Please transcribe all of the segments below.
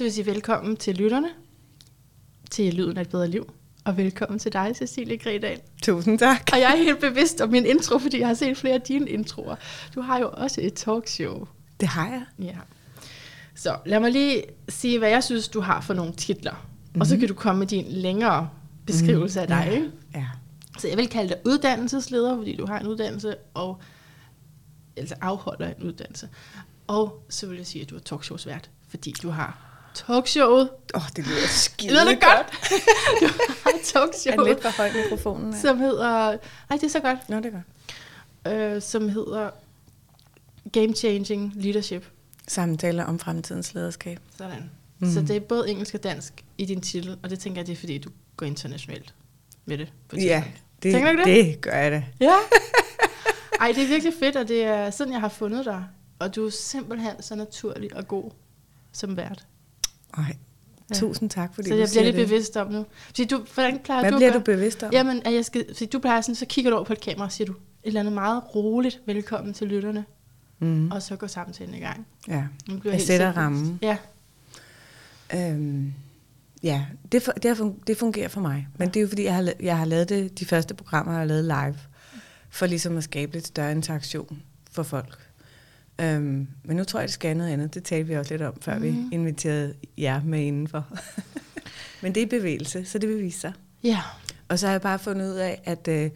vil jeg sige velkommen til lytterne, til Lyden af et bedre liv, og velkommen til dig, Cecilie Gredal. Tusind tak. Og jeg er helt bevidst om min intro, fordi jeg har set flere af dine introer. Du har jo også et talkshow. Det har jeg. Ja. Så lad mig lige sige, hvad jeg synes, du har for nogle titler. Mm-hmm. Og så kan du komme med din længere beskrivelse mm-hmm. af dig. Ja. Ja. Så jeg vil kalde dig uddannelsesleder, fordi du har en uddannelse, og altså afholder en uddannelse. Og så vil jeg sige, at du er talkshowsvært, fordi du har talkshowet. Åh, oh, det lyder skide Lyder det godt? du har Er talkshowet, lidt for højt mikrofonen? her? som hedder... Nej, det er så godt. Nå, det er godt. Øh, som hedder Game Changing Leadership. Samtaler om fremtidens lederskab. Sådan. Mm. Så det er både engelsk og dansk i din titel, og det tænker jeg, det er fordi, du går internationalt med det. På Ja, tidspunkt. det, Tænker du det? det gør jeg da. Ja. Ej, det er virkelig fedt, og det er sådan, jeg har fundet dig. Og du er simpelthen så naturlig og god som vært. Ej, Ja. tusind tak, fordi så jeg bliver lidt det. bevidst om nu. Fordi du, hvordan plejer Hvad du bliver du bevidst om? Jamen, at jeg skal, fordi du plejer sådan, så kigger du over på et kamera og siger du et eller andet meget roligt, velkommen til lytterne, Mm. og så går samtalen i gang. ja. Jeg helt sætter rammen. Ja, Øhm, ja, det, fu- det, fun- det fungerer for mig. Men det er jo fordi, jeg har, jeg har lavet det, de første programmer, jeg har lavet live, for ligesom at skabe lidt større interaktion for folk. Øhm, men nu tror jeg, det skal noget andet. Det talte vi også lidt om, før mm. vi Mhm. inviterede jer med indenfor. men det er bevægelse, så det vil vise sig. ja. Og så har jeg bare fundet ud af, at øh,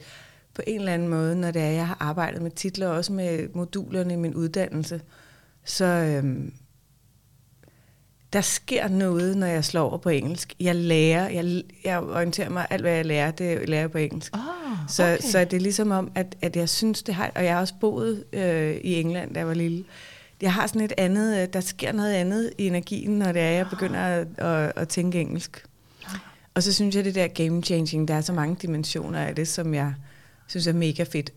på en eller anden måde, når det er, jeg har arbejdet med titler, og også med modulerne i min uddannelse, så øhm, der sker noget, når jeg slår over på engelsk. Jeg lærer, jeg, jeg orienterer mig, alt hvad jeg lærer, det lærer jeg på engelsk. Oh, Så, okay. så det er ligesom om, at, at jeg synes, det har, og jeg har også boet øh, i England, da jeg var lille. Jeg har sådan et andet, øh, der sker noget andet i energien, når det er, jeg begynder at, at, at tænke engelsk. Og så synes jeg, det der game changing, der er så mange dimensioner af det, som jeg synes er mega fedt.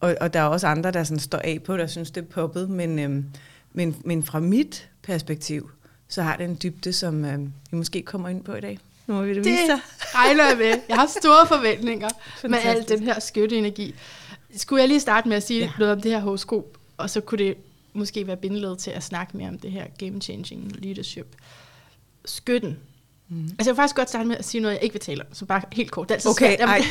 Og, og der er også andre, der sådan står af på, der synes, det er poppet, men, øhm, men, men fra mit perspektiv, så har det en dybde, som øhm, vi måske kommer ind på i dag. Nu må vi det, vise Det sig. regner jeg med. Jeg har store forventninger med al Fantastisk. den her skytteenergi. Skulle jeg lige starte med at sige ja. Noget om det her horoskop, og så kunne det måske være bindeled til at snakke mere om det her game-changing leadership. Skytten. Mm. Altså jeg vil faktisk godt starte med at sige noget, jeg ikke vil tale om, så bare helt kort. Det er Okay, svært.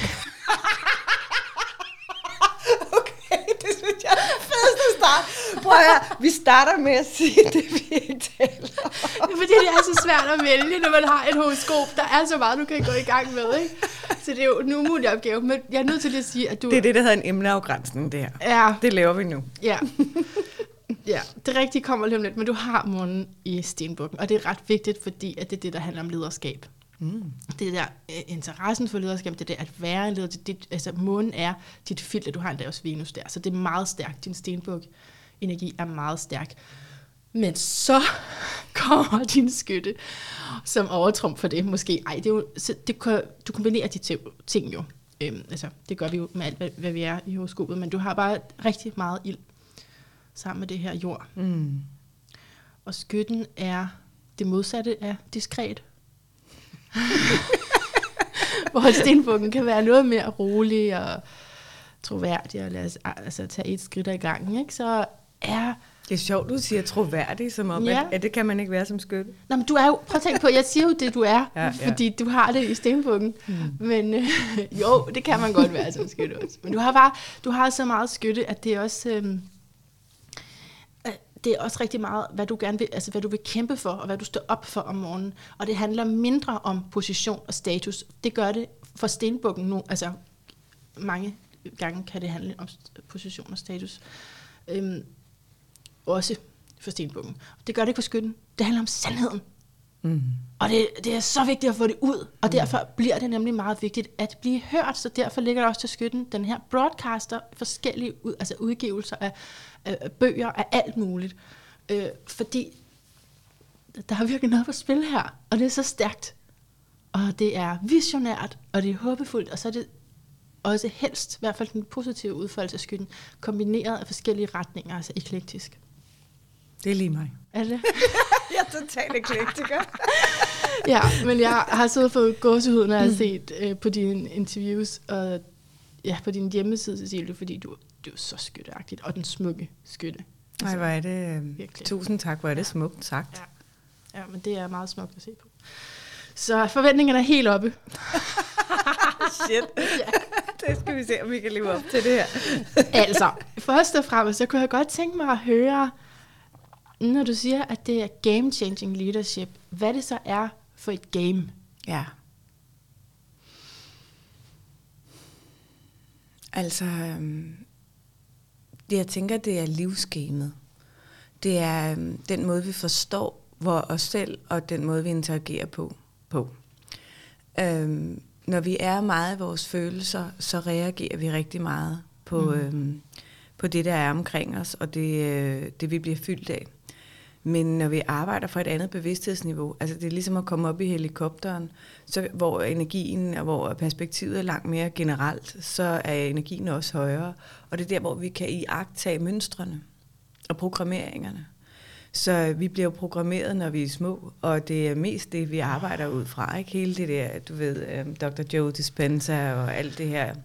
Okay, det synes jeg er fedeste start. Prøv at høre, vi starter med at sige det, vi ikke taler om. Det er fordi, det er så svært at vælge, når man har et horoskop. Der er så meget, du kan gå i gang med, ikke? Så det er jo en umulig opgave. Men jeg er nødt til lige at sige, at du... Det er det, der hedder en emneafgrænsning, det her. Ja, Det laver vi nu. Ja. ja, det rigtige kommer lige om lidt, men du har månen i stenbukken, og det er ret vigtigt, fordi at det er det, der handler om lederskab. Mm. Det der øh, interessen for lederskab, det er det at være en leder. Det, det, altså månen er dit filter, du har endda også Venus der, så det er meget stærkt. Din stenbuk energi er meget stærk. Men så kommer din skytte, som overtrum for det måske. Ej, det er jo, så det, kan- du kombinerer de to ting jo. Øhm, altså, det gør vi jo med alt, hvad, hvad vi er i horoskopet, men du har bare rigtig meget ild sammen med det her jord. Mm. Og skytten er det modsatte af diskret. Hvor stenbukken kan være noget mere rolig og troværdig og lade os altså, tage et skridt ad gangen. Ikke? Så er... Det er sjovt, du siger troværdig, som om, Ja. at, at det kan man ikke være som skytte. Nå, men du er jo... Prøv at tænke på, jeg siger jo det, du er, ja, Ja, fordi du har det i stenbukken. Mm. Men øh, jo, det kan man godt være som skytte også. Men du har bare du har så meget skytte, at det er også... Øh, det er også rigtig meget, hvad du gerne vil, altså hvad du vil kæmpe for, og hvad du står op for om morgenen. Og det handler mindre om position og status. Det gør det for stenbukken nu, altså mange gange kan det handle om position og status. Øhm, også for stenbukken. Det gør det ikke for skytten. Det handler om sandheden. Mm. Og det, det er så vigtigt at få det ud, og derfor bliver det nemlig meget vigtigt at blive hørt, så derfor ligger der også til skytten den her broadcaster, forskellige ud, altså udgivelser af, af, af bøger, af alt muligt. Øh, fordi der er virkelig noget på spil her, og det er så stærkt. Og det er visionært, og det er håbefuldt, og så er det også helst, i hvert fald den positive udfoldelse af skytten, kombineret af forskellige retninger, altså eklektisk. Det er lige mig. Er det? Jeg er totalt eklektiker. ja, men jeg har siddet for gåsehud, når jeg har set øh, på dine interviews, og ja, på din hjemmeside, Cecilie, fordi du, du er så skytteagtigt, og den smukke skytte. Nej, hvor er det... øh, Virkelig. Tusind tak, hvor er det smukt sagt. Ja. Ja, men det er meget smukt at se på. Så forventningerne er helt oppe. Shit. ja. Det skal vi se, om vi kan leve op til det her. altså, først og fremmest, så kunne jeg godt tænke mig at høre, når du siger, at det er game-changing leadership, hvad det så er for et game. Ja. Altså, øhm, det jeg tænker, det er livsgamet. Det er øhm, den måde, vi forstår hvor os selv og den måde, vi interagerer på. på. Øhm, når vi er meget i vores følelser, så reagerer vi rigtig meget på, mm. øhm, på det, der er omkring os, og det, øh, det vi bliver fyldt af. Men når vi arbejder for et andet bevidsthedsniveau, altså det er ligesom at komme op i helikopteren, så hvor energien og hvor perspektivet er langt mere generelt, så er energien også højere. Og det er der, hvor vi kan iagtage mønstrene og programmeringerne. Så vi bliver programmeret, når vi er små, og det er mest det, vi arbejder ud fra. Ikke hele det der, du ved, um, Dr. Joe Dispenza og alt det her.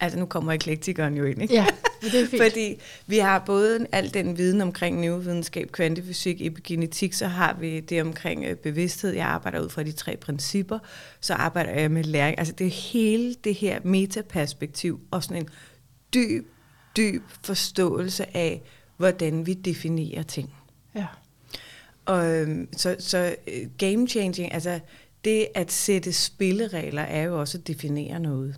Altså nu kommer eklektikeren jo ind, ikke? Ja, det er fint. Fordi vi har både al den viden omkring neurovidenskab, kvantefysik, epigenetik, så har vi det omkring øh, bevidsthed. Jeg arbejder ud fra de tre principper. Så arbejder jeg med læring. Altså det er hele det her metaperspektiv og sådan en dyb, dyb forståelse af, hvordan vi definerer ting. Ja. Og, øhm, så, så øh, game changing, altså det at sætte spilleregler, er jo også at definere noget.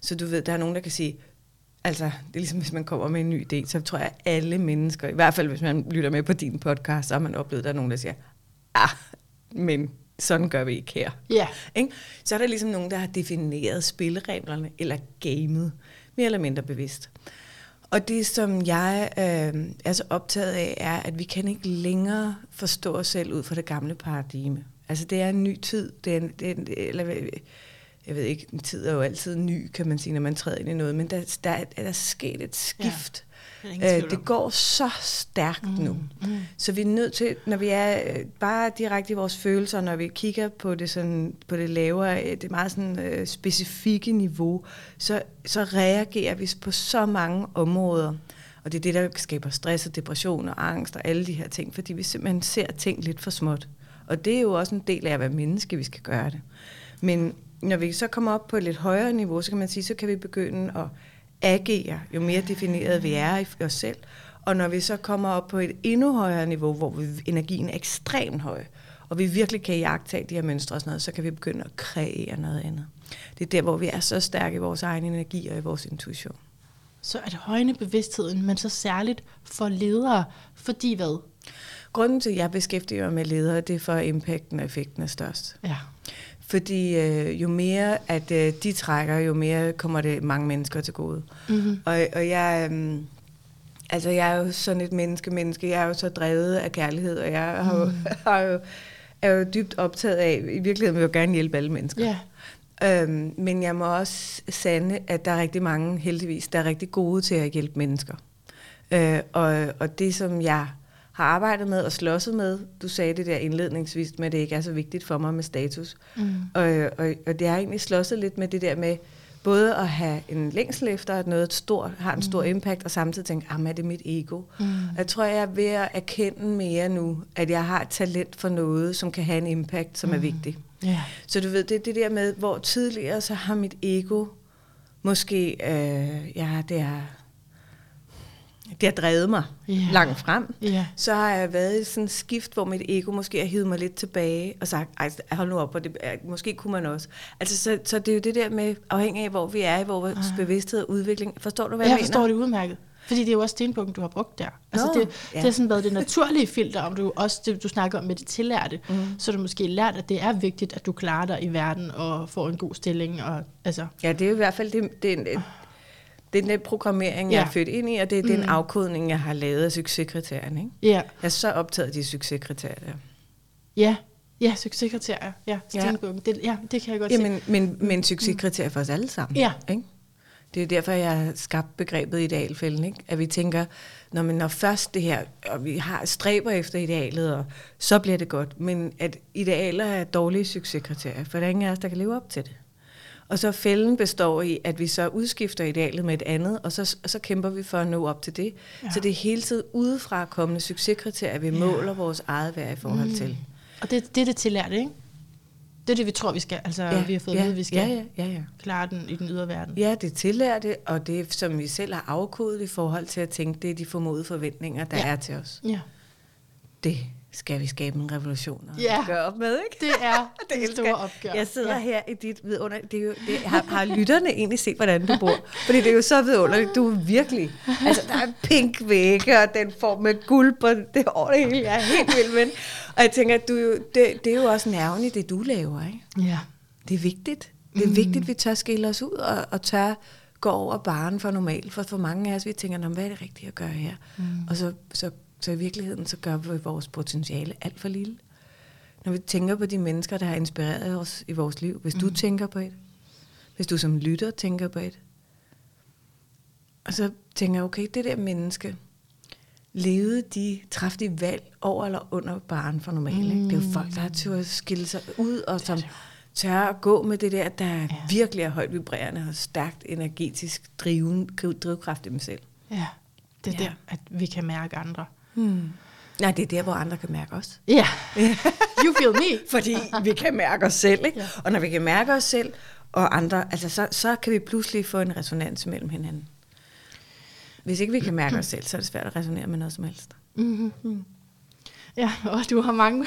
Så du ved, der er nogen, der kan sige, altså det er ligesom, hvis man kommer med en ny idé, så tror jeg, at alle mennesker, i hvert fald hvis man lytter med på din podcast, så har man oplevet, at der er nogen, der siger, ah, men sådan gør vi ikke her. Ja. Ikke? Så er der ligesom nogen, der har defineret spillereglerne, eller gamet, mere eller mindre bevidst. Og det, som jeg øh, er så optaget af, er, at vi kan ikke længere forstå os selv ud fra det gamle paradigme. Altså, det er en ny tid. Det er, en, det er, eller, jeg ved ikke, en tid er jo altid ny, kan man sige, når man træder ind i noget, men der, der, er, der er sket et skift. Ja, det, det går så stærkt mm, nu. Mm. Så vi er nødt til, når vi er øh, bare direkte i vores følelser, når vi kigger på det, sådan, på det lavere, øh, det meget sådan, øh, specifikke niveau, så, så reagerer vi på så mange områder. Og det er det, der skaber stress og depression og angst og alle de her ting, fordi vi simpelthen ser ting lidt for småt. Og det er jo også en del af at være menneske, vi skal gøre det. Men når vi så kommer op på et lidt højere niveau, så kan man sige, så kan vi begynde at agere, jo mere defineret vi er i os selv. Og når vi så kommer op på et endnu højere niveau, hvor vi, energien er ekstremt høj, og vi virkelig kan jagtage de her mønstre og sådan noget, så kan vi begynde at kreere noget andet. Det er der, hvor vi er så stærke i vores egen energi og i vores intuition. Så at højne bevidstheden, men så særligt for ledere, fordi hvad? Grunden til, at jeg beskæftiger mig med ledere, det er for, at impacten og effekten er størst. Ja. Fordi øh, jo mere at øh, de trækker, jo mere kommer det mange mennesker til gode. Mm-hmm. Og, og jeg, øh, altså jeg er jo sådan et menneske-menneske. Jeg er jo så drevet af kærlighed, og jeg har jo, mm. har jo, er jo dybt optaget af, i virkeligheden vil jeg jo gerne hjælpe alle mennesker. Yeah. Øhm, men jeg må også sande, at der er rigtig mange, heldigvis, der er rigtig gode til at hjælpe mennesker. Øh, og, og det, som jeg har arbejdet med og slåsset med. Du sagde det der indledningsvis med, at det ikke er så vigtigt for mig med status. Mm. Og, og, og det har egentlig slåsset lidt med det der med, både at have en længsel efter, at noget stort, har en stor mm. impact, og samtidig tænke, at ah, er det mit ego? Mm. Jeg tror, jeg er ved at erkende mere nu, at jeg har et talent for noget, som kan have en impact, som mm. er vigtig. Yeah. Så du ved, det er det der med, hvor tidligere så har mit ego måske, øh, ja, det er det har drevet mig yeah. langt frem, yeah. så har jeg været i sådan en skift, hvor mit ego måske har hivet mig lidt tilbage og sagt, ej, hold nu op, og det, måske kunne man også. Altså, så, så det er jo det der med, afhængig af, hvor vi er i vores ah. bevidsthed og udvikling. Forstår du, hvad jeg, jeg mener? Jeg forstår det udmærket. Fordi det er jo også stenbukken, du har brugt der. Altså Nå, det, ja. det har sådan været det naturlige filter, om du også det, du snakker om med det tillærte. Mm. Så du måske lært, at det er vigtigt, at du klarer dig i verden og får en god stilling. Og, altså. Ja, det er i hvert fald det, det, det er den programmering, jeg ja. er født ind i, og det er mm. den afkodning, jeg har lavet af succeskriterierne. Ikke? Ja. Jeg er så optaget af de succeskriterier. Ja, ja, succeskriterier. Ja, ja. Det, ja, det kan jeg godt ja, se. Men, men succeskriterier for os alle sammen. Ja. Ikke? Det er derfor, jeg har skabt begrebet idealfælden. Ikke? At vi tænker, når, man, når først det her, og vi har stræber efter idealet, og så bliver det godt. Men at idealer er dårlige succeskriterier, for der er ingen af os, der kan leve op til det. Og så fælden består i, at vi så udskifter idealet med et andet, og så, og så kæmper vi for at nå op til det. Ja. Så det er hele tiden udefra kommende succeskriterier, vi ja. måler vores eget værd i forhold mm. til. Og det, det er det tillærte, ikke? Det er det, vi tror, vi skal. Altså, Ja, vi har fået ja, at vide, vi skal ja, ja, ja, ja. klare den i den ydre verden. Ja, det tillærer det, og det, som vi selv har afkodet i forhold til at tænke, det er de formodede forventninger, der ja. er til os. Ja. Det skal vi skabe en revolution og Ja. gøre op med, ikke? Det er Det elsker store opgør. Jeg sidder ja. her i dit vidunder. Det er jo, det, har, har lytterne egentlig set, hvordan du bor? Fordi det er jo så vidunderligt. Du er virkelig... Altså, der er pink vægge, og den får med guld på det over det hele. Jeg er helt vild med. Og jeg tænker, at du, det, det er jo også nerven i det, du laver, ikke? Ja. Det er vigtigt. Det er mm. vigtigt, at vi tør skille os ud og, og tør gå over baren for normalt. For for mange af os, vi tænker, "Nå, hvad er det rigtige at gøre her? Mm. Og så, så, så i virkeligheden, så gør vi vores potentiale alt for lille. Når vi tænker på de mennesker, der har inspireret os i vores liv. Hvis du tænker på et. Hvis du som lytter tænker på et. Og så tænker jeg, okay, det der menneske, levede de, træffede de valg over eller under baren for normalt. Mm. Det er jo folk, der har tør at skille sig ud, og som tør at gå med det der, der ja. virkelig er højt vibrerende og stærkt energetisk driven, drivkraft i dem selv. ja. Det er Ja. der, at vi kan mærke andre. Hmm. Nej, det er der, hvor andre kan mærke os. Ja. You feel me. Fordi vi kan mærke os selv, ikke? Ja. Og når vi kan mærke os selv og andre, altså så, så kan vi pludselig få en resonans mellem hinanden. Hvis ikke vi kan mærke os selv, så er det svært at resonere med noget som helst. Mm-hmm. Ja, og du har mange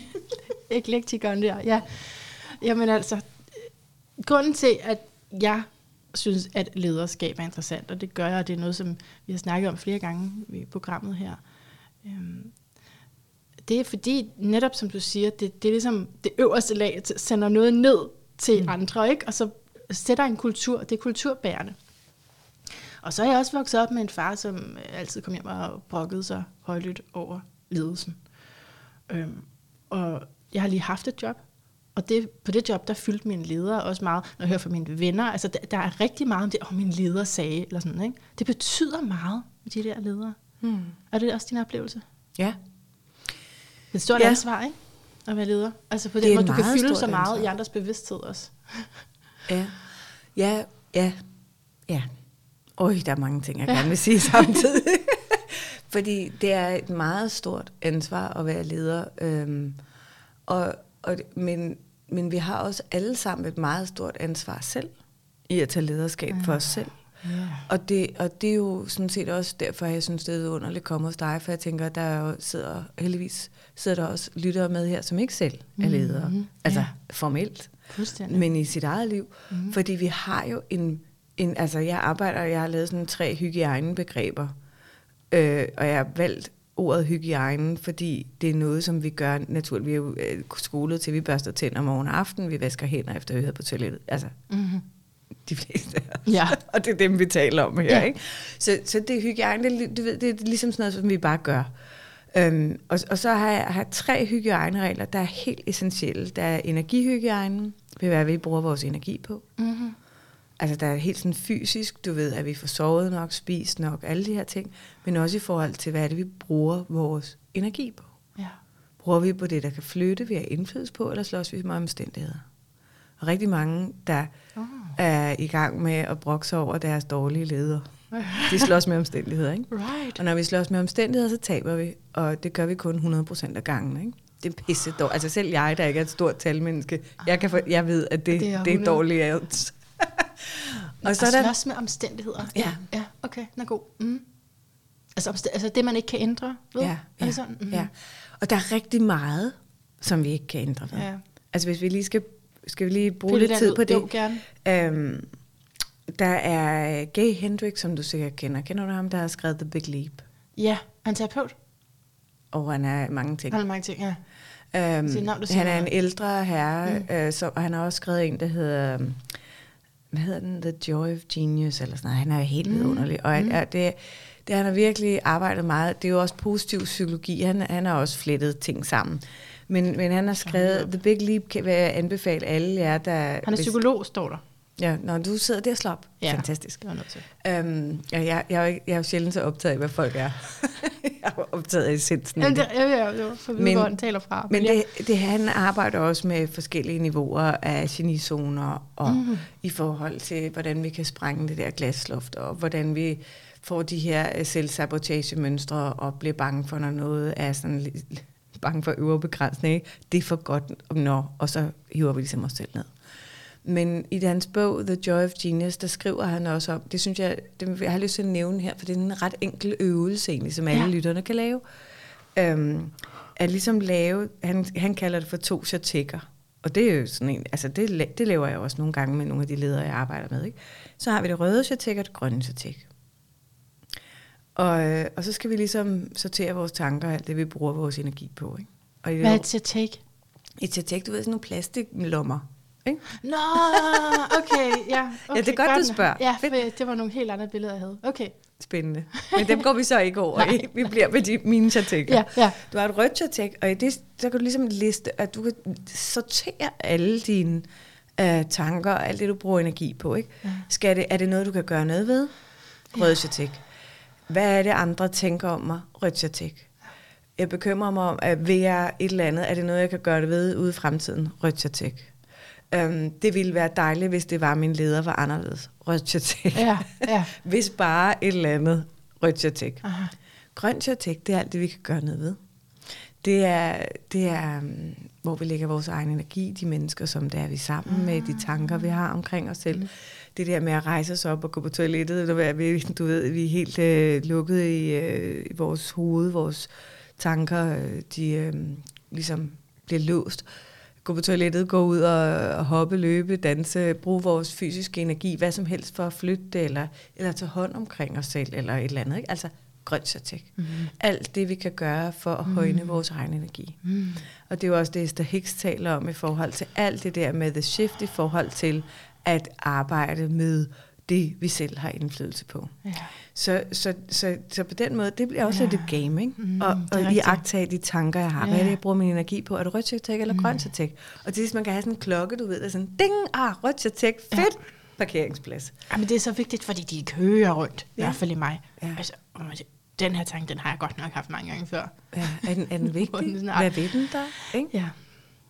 eklektikeren der. Ja. Jamen altså, grunden til, at jeg synes, at lederskab er interessant, og det gør jeg, og det er noget, som vi har snakket om flere gange i programmet her. Øhm, det er fordi, netop som du siger, det, det er ligesom det øverste lag, sender noget ned til mm. andre, ikke? og så sætter en kultur, det er kulturbærende. Og så er jeg også vokset op med en far, som altid kom hjem og brokkede sig højlydt over ledelsen. Øhm, og jeg har lige haft et job, og det, på det job, der fyldte mine ledere også meget, når jeg hører fra mine venner. Altså, der, der er rigtig meget om det, oh, min leder sagde, eller sådan, ikke? Det betyder meget, de der ledere. Hmm. Er det også din oplevelse? Ja. Det er et stort Ja. ja. ansvar, ikke? At være leder. Altså på den måde, du kan fylde så meget ansvar. i andres bevidsthed også. Ja, ja, ja, ja. Øj, der er mange ting, jeg gerne vil sige samtidig. Fordi det er et meget stort ansvar at være leder. Øhm, og, og, men, men vi har også alle sammen et meget stort ansvar selv i at tage lederskab for os selv. Ja. Og det, og det er jo sådan set også derfor, jeg synes, det er underligt at komme hos dig, for jeg tænker, der er jo sidder, heldigvis sidder der også lyttere med her, som ikke selv er ledere. Mhm, Mm-hmm. Altså ja. formelt men i sit eget liv. Mhm. Mm. Fordi vi har jo en, en, altså jeg arbejder, jeg har lavet sådan tre hygiejnebegreber, øh, og jeg har valgt ordet hygiejne, fordi det er noget, som vi gør naturligt. Vi er jo øh, skolet til, vi børster tænder morgen og aften, vi vasker hænder efter vi har på toilettet. Altså, Mm-hmm. De fleste af os. Ja. og det er dem, vi taler om her. Ja. Ikke? Så, så det er hygiejne, det, er du ved, det er ligesom sådan noget, som vi bare gør. Øhm, og, og så har jeg, har tre hygiejneregler, der er helt essentielle. Der er energihygiejnen, er, hvad vi bruger vores energi på. Mm-hmm. Altså der er helt sådan fysisk, du ved, at vi får sovet nok, spist nok, alle de her ting. Men også i forhold til, hvad er det, vi bruger vores energi på. Ja. Bruger vi på det, der kan flytte, vi har indflydelse på, eller slås vi med omstændigheder? Rigtig mange, der Oh. er i gang med at brokke sig over deres dårlige ledere. De slås med omstændigheder, ikke? Right. Og når vi slås med omstændigheder, så taber vi, og det gør vi kun 100% af gangen, ikke? Det er pisse dårligt. Altså selv jeg, der ikke er et stort talmenneske, jeg, kan for, jeg ved, at det, Det er er, det er 100. dårlige odds. Og så er der, slås med omstændigheder. Ja. Ja, okay, den er god. Mm. Altså, altså det, man ikke kan ændre, ved? ja, Er ja, det sådan? Mhm. ja. Og der er rigtig meget, som vi ikke kan ændre ved. Ja. Altså hvis vi lige skal, skal vi lige bruge Pille lidt tid ud. på det. Jo, gerne. Øhm, der er Gay Hendricks, som du sikkert kender. Kender du ham, der har skrevet The Big Leap? Ja, han er terapeut. Og han er mange ting. Han har mange ting, ja. Øhm, navn, han er en ældre herre, mm. øh, så, og han har også skrevet en, der hedder, hvad hedder den, The Joy of Genius, eller sådan noget. Han er helt Mm. vidunderlig. Og Mm. er, det, det han har virkelig arbejdet meget. Det er jo også positiv psykologi. Han, han har også flettet ting sammen. Men, men han har skrevet, The Big Leap kan jeg anbefale alle jer, der... Han er hvis- psykolog, står der. Ja, når du sidder der og slår op. Ja. Fantastisk. Det var. Øhm, ja, jeg, jeg, er jo ikke- jeg er jo sjældent så optaget af, hvad folk er. jeg er optaget af essensen. Jamen, det. det, jeg ved jo, for vi Men- hvor den taler fra. Men ja. det, det, han arbejder også med forskellige niveauer af genizoner, og mm. i forhold til, hvordan vi kan sprænge det der glasloft, og hvordan vi får de her øh, selvsabotagemønstre, og bliver bange for, når noget er sådan lidt bange for øvre begrænsning. Ikke? Det er for godt, når, og så hiver vi ligesom os selv ned. Men i hans bog, The Joy of Genius, der skriver han også om, det synes jeg, det, jeg har lyst til at nævne her, for det er en ret enkel øvelse egentlig, som alle Ja. lytterne kan lave. Øhm, at ligesom lave, han, han kalder det for to chatikker. Og det er jo sådan en, altså det, det laver jeg også nogle gange med nogle af de ledere, jeg arbejder med. Ikke? Så har vi det røde chatik og det grønne chatik. Og, øh, og så skal vi ligesom sortere vores tanker og alt det, vi bruger vores energi på. Ikke? Og Hvad er at take? et chatik, du ved, sådan nogle plastiklommer. Ikke? Nå, okay, ja. Okay, det er godt, du godt. spørger. Ja, for det var nogle helt andre billeder, jeg havde. Okay. Spændende. Men dem går vi så ikke over i. Vi bliver med de, mine chatikker. Ja, ja. Du har et rødt chatik, og i det, så kan du ligesom liste, at du kan sortere alle dine øh, tanker og alt det, du bruger energi på. Ikke? Ja. Skal det, er det noget, du kan gøre noget ved? Rød chatik. Hvad er det, andre tænker om mig? Rødt chatik. Jeg bekymrer mig om, at vil jeg et eller andet, er det noget, jeg kan gøre det ved ude i fremtiden? Rødt chatik. Um, det ville være dejligt, hvis det var, min leder var anderledes. Rødt chatik. Ja, ja. Hvis bare et eller andet. Grønt chatik, det er alt det, vi kan gøre noget ved. Det er, det er um, hvor vi lægger vores egen energi, de mennesker, som der er vi sammen med, de tanker, vi har omkring os selv. Det der med at rejse os op og gå på toilettet, du ved, vi, du ved, vi er helt øh, lukket i, øh, i vores hoved, vores tanker, øh, de øh, ligesom bliver låst. Gå på toilettet, gå ud og, og hoppe, løbe, danse, bruge vores fysiske energi, hvad som helst for at flytte eller, eller tage hånd omkring os selv, eller et eller andet. Ikke? Altså grønt chatik. Mm. Alt det, vi kan gøre for at højne vores egen energi. Mm. Og det er jo også det, Esther Hicks taler om i forhold til alt det der med the shift, i forhold til at arbejde med det, vi selv har indflydelse på. Ja. Så, så, så, så på den måde, det bliver også Ja. ja. lidt et game, ikke? Mm, og og i rigtigt. agtage de tanker, jeg har. Hvad er Ja. det, jeg bruger min energi på? Er det rødt chatek eller mm. grønt chatek? Og til sidst, man kan have sådan en klokke, du ved, der er sådan, ding, ah, rødt chatek, fedt, ja. parkeringsplads. Jamen, det er så vigtigt, fordi de kører rundt, i Ja. hvert fald i mig. Ja. Altså, den her tanke, den har jeg godt nok haft mange gange før. Ja, er, den, er den vigtig? Hvad ved den der? Ikke? Ja.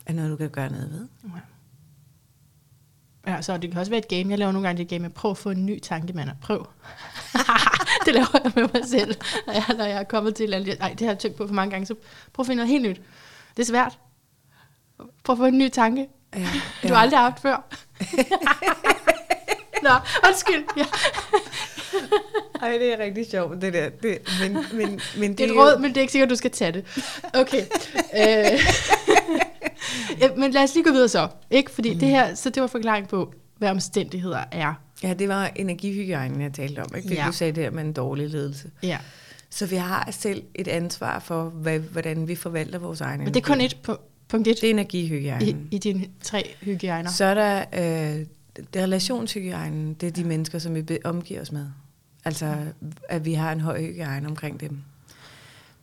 Er noget, du kan gøre noget ved? Ja, så det kan også være et game. Jeg laver nogle gange det game med, prøv at få en ny tanke, mand. Prøv. det laver jeg med mig selv, når jeg, når jeg er kommet til et eller andet. Nej, det har jeg tænkt på for mange gange, så prøv at finde noget helt nyt. Det er svært. Prøv at få en ny tanke, Ja, du har aldrig haft før. Nå, undskyld. Ja. Ej, det er rigtig sjovt, det der. Det, men, men, men Det er et jo- råd, men det er ikke sikkert, du skal tage det. Okay. øh. Ja, men lad os lige gå videre så. Ikke? Fordi mm. det her, så det var forklaring på, hvad omstændigheder er. Ja, det var energihygiejnen, jeg talte om. Ikke? Fordi Ja. du sagde det her med en dårlig ledelse. Ja. Så vi har selv et ansvar for, hvad, hvordan vi forvalter vores egen Men det er kun et på, punkt et Det er i, energihygiejnen. i dine tre hygiejner. Så er der øh, det er relationshygiejnen. Det er de mennesker, som vi omgiver os med. Altså, at vi har en høj hygiejne omkring dem.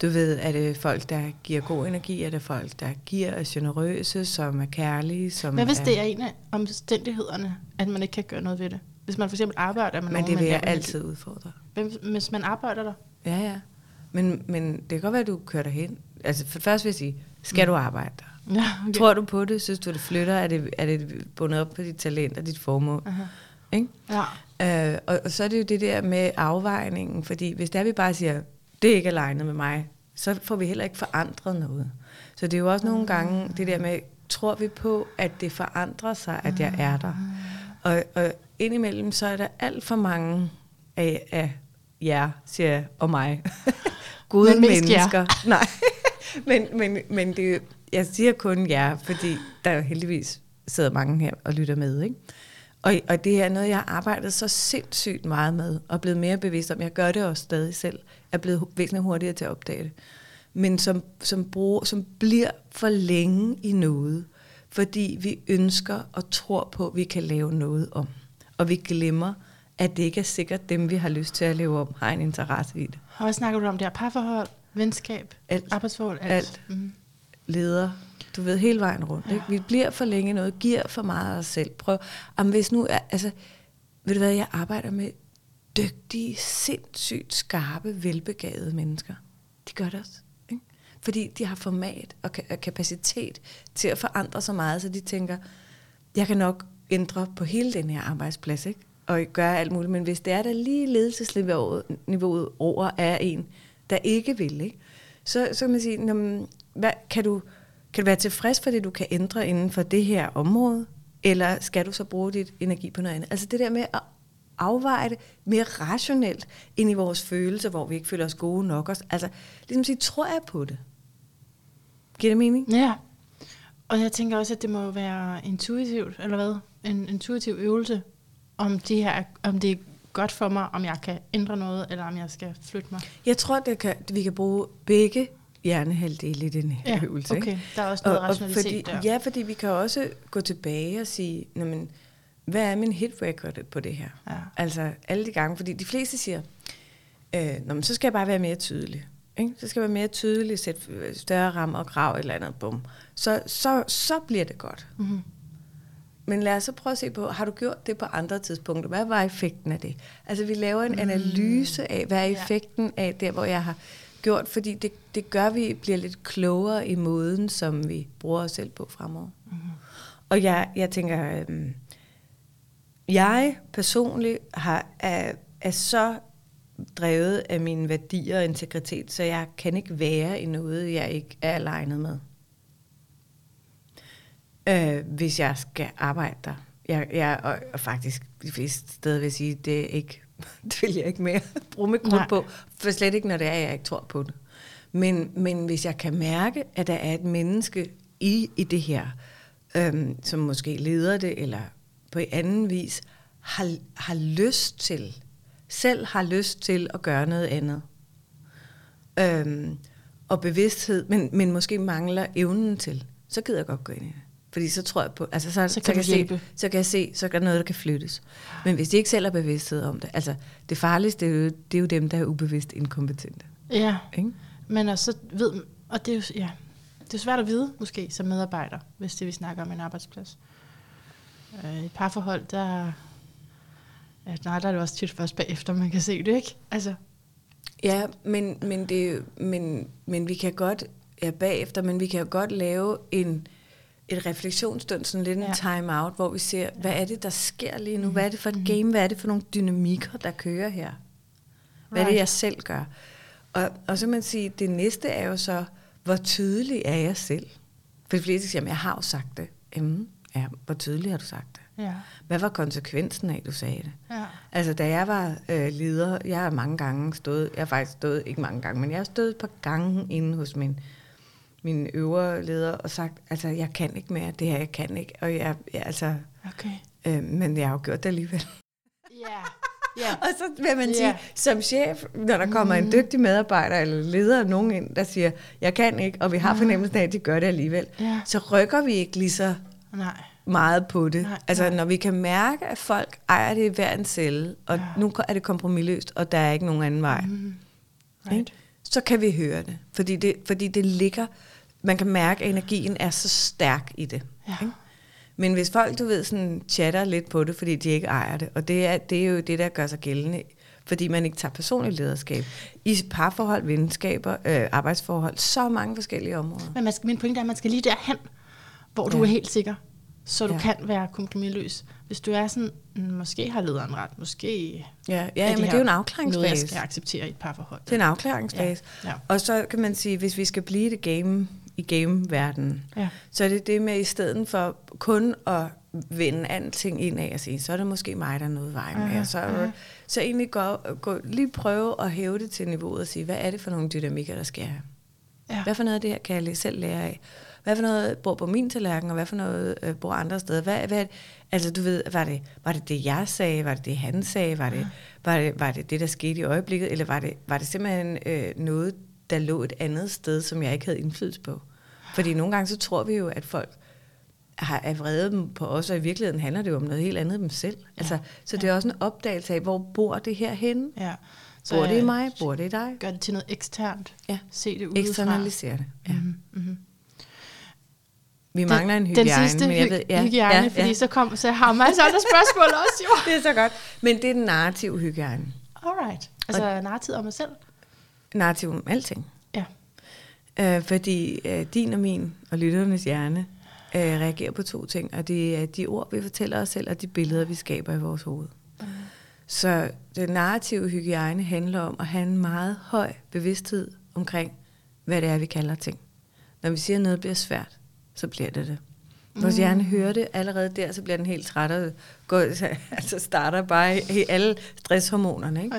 Du ved, er det folk, der giver god energi? Er det folk, der giver er generøse, som er kærlige? Som Hvad hvis er, det er en af omstændighederne, at man ikke kan gøre noget ved det? Hvis man for eksempel arbejder med Men nogen, det vil jeg altid udfordre. Hvem, hvis man arbejder der? Ja, ja. Men, men det kan godt være, at du kører derhen. Altså, for først vil jeg sige, skal du arbejde der? Ja, Okay. Tror du på det? Synes du, det flytter? Er det, er det bundet op på dit talent og dit formål? Aha. Ikke? Ja. Øh, og, og så er det jo det der med afvejningen, fordi hvis der vi bare siger, det er ikke alignet med mig, så får vi heller ikke forandret noget. Så det er jo også nogle gange det der med, tror vi på, at det forandrer sig, at jeg er der? Og, og indimellem, så er der alt for mange af, af jer, siger jeg, og mig. Gode Men mest jer. mennesker. Nej, men, men, men det, jeg siger kun jer, fordi der jo heldigvis sidder mange her og lytter med. Ikke? Og, og det er noget, jeg har arbejdet så sindssygt meget med, og blevet mere bevidst om. Jeg gør det også stadig selv. Er blevet væsentligt hurtigere til at opdage det. Men som, som, bruger, som bliver for længe i noget, fordi vi ønsker og tror på, at vi kan lave noget om. Og vi glemmer, at det ikke er sikkert, dem vi har lyst til at leve om, har en interesse i det. Og hvad snakker du om der? Parforhold, venskab, Alt. arbejdsforhold? Alt. Alt. Mm. Leder, Du ved, hele vejen rundt. Ikke? Vi bliver for længe noget, giver for meget af os selv. Prøv, om hvis nu er, altså, ved du hvad, jeg arbejder med dygtige, sindssygt skarpe, velbegavede mennesker. De gør det også. Ikke? Fordi de har format og ka- og kapacitet til at forandre så meget, så de tænker, jeg kan nok ændre på hele den her arbejdsplads, ikke? og gøre alt muligt. Men hvis det er der lige ledelsesniveauet over er en, der ikke vil, ikke? Så, så kan man sige, "Nå, hvad, kan, du, kan du være tilfreds for det, du kan ændre inden for det her område? Eller skal du så bruge dit energi på noget andet? Altså det der med at afveje det mere rationelt ind i vores følelser, hvor vi ikke føler os gode nok. Også. Altså, ligesom sige, tror jeg på det? Giver det mening? Ja. Og jeg tænker også, at det må være intuitivt, eller hvad? En intuitiv øvelse, om, de her, om det er godt for mig, om jeg kan ændre noget, eller om jeg skal flytte mig. Jeg tror, det kan, vi kan bruge begge hjernehalvdele i den her Ja, øvelse. ikke? okay. Der er også noget rationalitet fordi, der. Ja, fordi vi kan også gå tilbage og sige, "Nå, men, hvad er min hit record på det her? Ja. Altså alle de gange, fordi de fleste siger, øh, Nå, men så skal jeg bare være mere tydelig. Ikke? Så skal jeg være mere tydelig, sætte øh, større rammer og grav et eller andet, bum. Så, så, så bliver det godt. Mm-hmm. Men lad os så prøve at se på, har du gjort det på andre tidspunkter? Hvad var effekten af det? Altså vi laver en analyse af, hvad er Mm. Effekten af der, hvor jeg har gjort, fordi det, det gør, at vi bliver lidt klogere i måden, som vi bruger os selv på fremover. Mm-hmm. Og jeg, jeg tænker, øhm, jeg personligt har, er, er så drevet af mine værdier og integritet, så jeg kan ikke være i noget, jeg ikke er alignet med øh, hvis jeg skal arbejde der. Jeg, jeg, og, og faktisk de fleste steder vil sige, det er ikke, det vil jeg ikke mere bruge mit krudt på, for slet ikke, når det er, jeg ikke tror på det. Men, men hvis jeg kan mærke, at der er et menneske i, i det her, øhm, som måske leder det, eller på en anden vis, har, har lyst til, selv har lyst til at gøre noget andet, øhm, og bevidsthed, men, men måske mangler evnen til, så gider jeg godt gå ind i det. Fordi så tror jeg på, altså så, Så kan så, kan jeg se, så kan jeg se, så er der noget, der kan flyttes. Men hvis de ikke selv har bevidsthed om det, altså det farligste, det er jo, det er jo dem, der er ubevidst inkompetente. Ja, Ikke? men også så ved, og det er jo, ja, det er svært at vide, måske, som medarbejder, hvis det vi snakker om en arbejdsplads. Øh, et parforhold, der, ja, nej, der er det også tit først bagefter, man kan se det, ikke? Altså, Ja, men, men, det, men, men vi kan godt, ja bagefter, men vi kan jo godt lave en, et refleksionsstund, sådan lidt en Ja. time-out, hvor vi ser, hvad er det, der sker lige nu? Hvad er det for et game? Hvad er det for nogle dynamikker, der kører her? Hvad er det, Right. jeg selv gør? Og, og så man sige, det næste er jo så, hvor tydelig er jeg selv? For de fleste siger, "Jamen, jeg har jo sagt det. Jamen, ja, hvor tydelig har du sagt det? ja, Hvad var konsekvensen af, at du sagde det? ja, Altså, da jeg var øh, leder, jeg har mange gange stået, jeg har faktisk stået, ikke mange gange, men jeg har stået et par gange inde hos min, min øvre leder og sagt, altså, jeg kan ikke mere, det her, jeg kan ikke. Og jeg, jeg altså, okay. øh, men jeg har jo gjort det alligevel. Ja, ja, Og så vil man sige, som chef, når der kommer en dygtig medarbejder eller leder, nogen ind, der siger, jeg kan ikke, og vi har fornemmelsen af, at de gør det alligevel, ja, så rykker vi ikke lige så nej, meget på det. Nej, altså, nej. når vi kan mærke, at folk ejer det i hver en celle, og Ja. nu er det kompromilløst, og der er ikke nogen anden vej, mm, ikke? right. så kan vi høre det. Fordi, det. fordi det ligger, man kan mærke, at energien er så stærk i det. Ja. Ikke? Men hvis folk, du ved, sådan chatter lidt på det, fordi de ikke ejer det, og det er, det er jo det, der gør sig gældende, fordi man ikke tager personligt lederskab. I parforhold, venskaber, øh, arbejdsforhold, så mange forskellige områder. Men man skal, min pointe er, at man skal lige derhen, hvor du Ja. er helt sikker, så du Ja. kan være kompromisløs. Hvis du er sådan, "Mm, måske har lederen ret, måske Ja, ja men det er jo en noget, jeg afklaringsfase. skal acceptere i et parforhold. Det er en afklaringsfase. Ja. Og så kan man sige, hvis vi skal blive det game, i game-verdenen, Ja. så er det det med, i stedet for kun at vende alting ind af og sige, så er det måske mig, der er noget vej med. Aha, Så, aha. så egentlig gå, gå, lige prøve at hæve det til niveauet og sige, hvad er det for nogle dynamikker, der sker her? Ja. Hvad for noget af det her kan jeg selv lære af? Hvad for noget bor på min tallerken, og hvad for noget øh, bor andre steder? Hvad, hvad, altså du ved, var det, var det det, jeg sagde? Var det det, han sagde? Var det, var det, var det det, der skete i øjeblikket? Eller var det, var det simpelthen øh, noget, der lå et andet sted, som jeg ikke havde indflydelse på? Fordi nogle gange så tror vi jo, at folk har er vrede dem på os, og i virkeligheden handler det jo om noget helt andet end dem selv. Altså, så det er også en opdagelse af, hvor bor det her henne? ja. Bor det i øh, mig? Bor det i dig? Gør det til noget eksternt. Ja. Se det udefra. Eksternalisere det. Ja. Mhm, mhm. Vi mangler en den hygiejne. sidste men jeg ved, ja, hygiejne, ja, fordi ja. så, kom, så har man altså andre spørgsmål også, jo. Det er så godt. Men det er den narrative hygiejne. Alright. Altså narrativ om mig selv. Narrativ om alting. Ja. Øh, fordi øh, din og min og lytternes hjerne øh, reagerer på to ting, og det er de ord, vi fortæller os selv, og de billeder, vi skaber i vores hoved. Så den narrative hygiejne handler om at have en meget høj bevidsthed omkring, hvad det er, vi kalder ting. Når vi siger, at noget bliver svært, så bliver det det. Vores Mm. hjerne hører det allerede der, så bliver den helt træt og går, altså starter bare i, alle stresshormonerne. Ikke?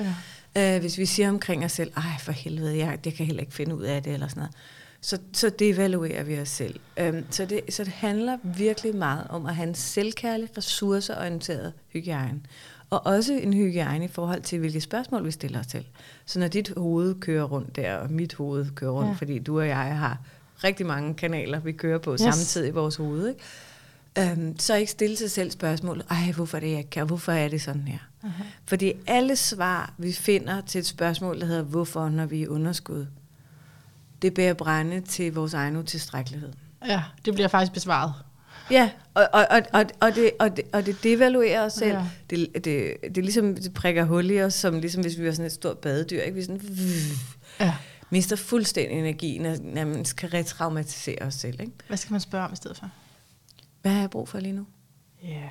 Ja. Øh, hvis vi siger omkring os selv, ej for helvede, jeg, jeg kan heller ikke finde ud af det, eller sådan noget, så, så devaluerer vi os selv. Øhm, så, det, så det handler virkelig meget om at have en selvkærlig, ressourceorienteret hygiejne. Og også en hygiejne i forhold til, hvilke spørgsmål vi stiller os til. Så når dit hoved kører rundt der, og mit hoved kører rundt, ja. fordi du og jeg har rigtig mange kanaler, vi kører på Yes. samtidig i vores hoved, ikke? Øhm, så ikke stille sig selv spørgsmålet, ej, hvorfor er det, jeg kan? Hvorfor er det sådan her? Uh-huh. Fordi alle svar, vi finder til et spørgsmål, der hedder, hvorfor, når vi er underskud, det bærer brænde til vores egen utilstrækkelighed. ja, det bliver faktisk besvaret. Ja, og, og, og, og, og, det, og, det, og det devaluerer os selv. Ja. Det, det, det er ligesom, det prikker hul i os, som ligesom hvis vi var sådan et stort badedyr. Ikke? Vi sådan, Ja. Mister fuldstændig energi, når, når man skal retraumatisere os selv. Ikke? Hvad skal man spørge om i stedet for? Hvad har jeg brug for lige nu? Ja.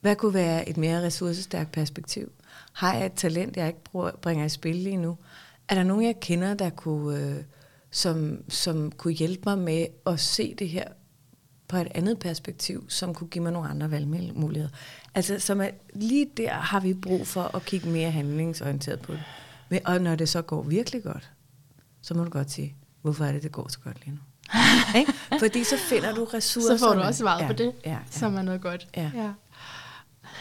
Hvad kunne være et mere ressourcestærkt perspektiv? Har jeg et talent, jeg ikke bruger, bringer i spil lige nu? Er der nogen, jeg kender, der kunne, øh, som, som kunne hjælpe mig med at se det her på et andet perspektiv, som kunne give mig nogle andre valgmuligheder? Altså, som er, lige der har vi brug for at kigge mere handlingsorienteret på det. Men, og når det så går virkelig godt, så må du godt sige, hvorfor er det, det går så godt lige nu? Ikke? Fordi så finder du ressourcer. Så får du også svaret på det, ja, ja. som er noget godt. Ja. ja.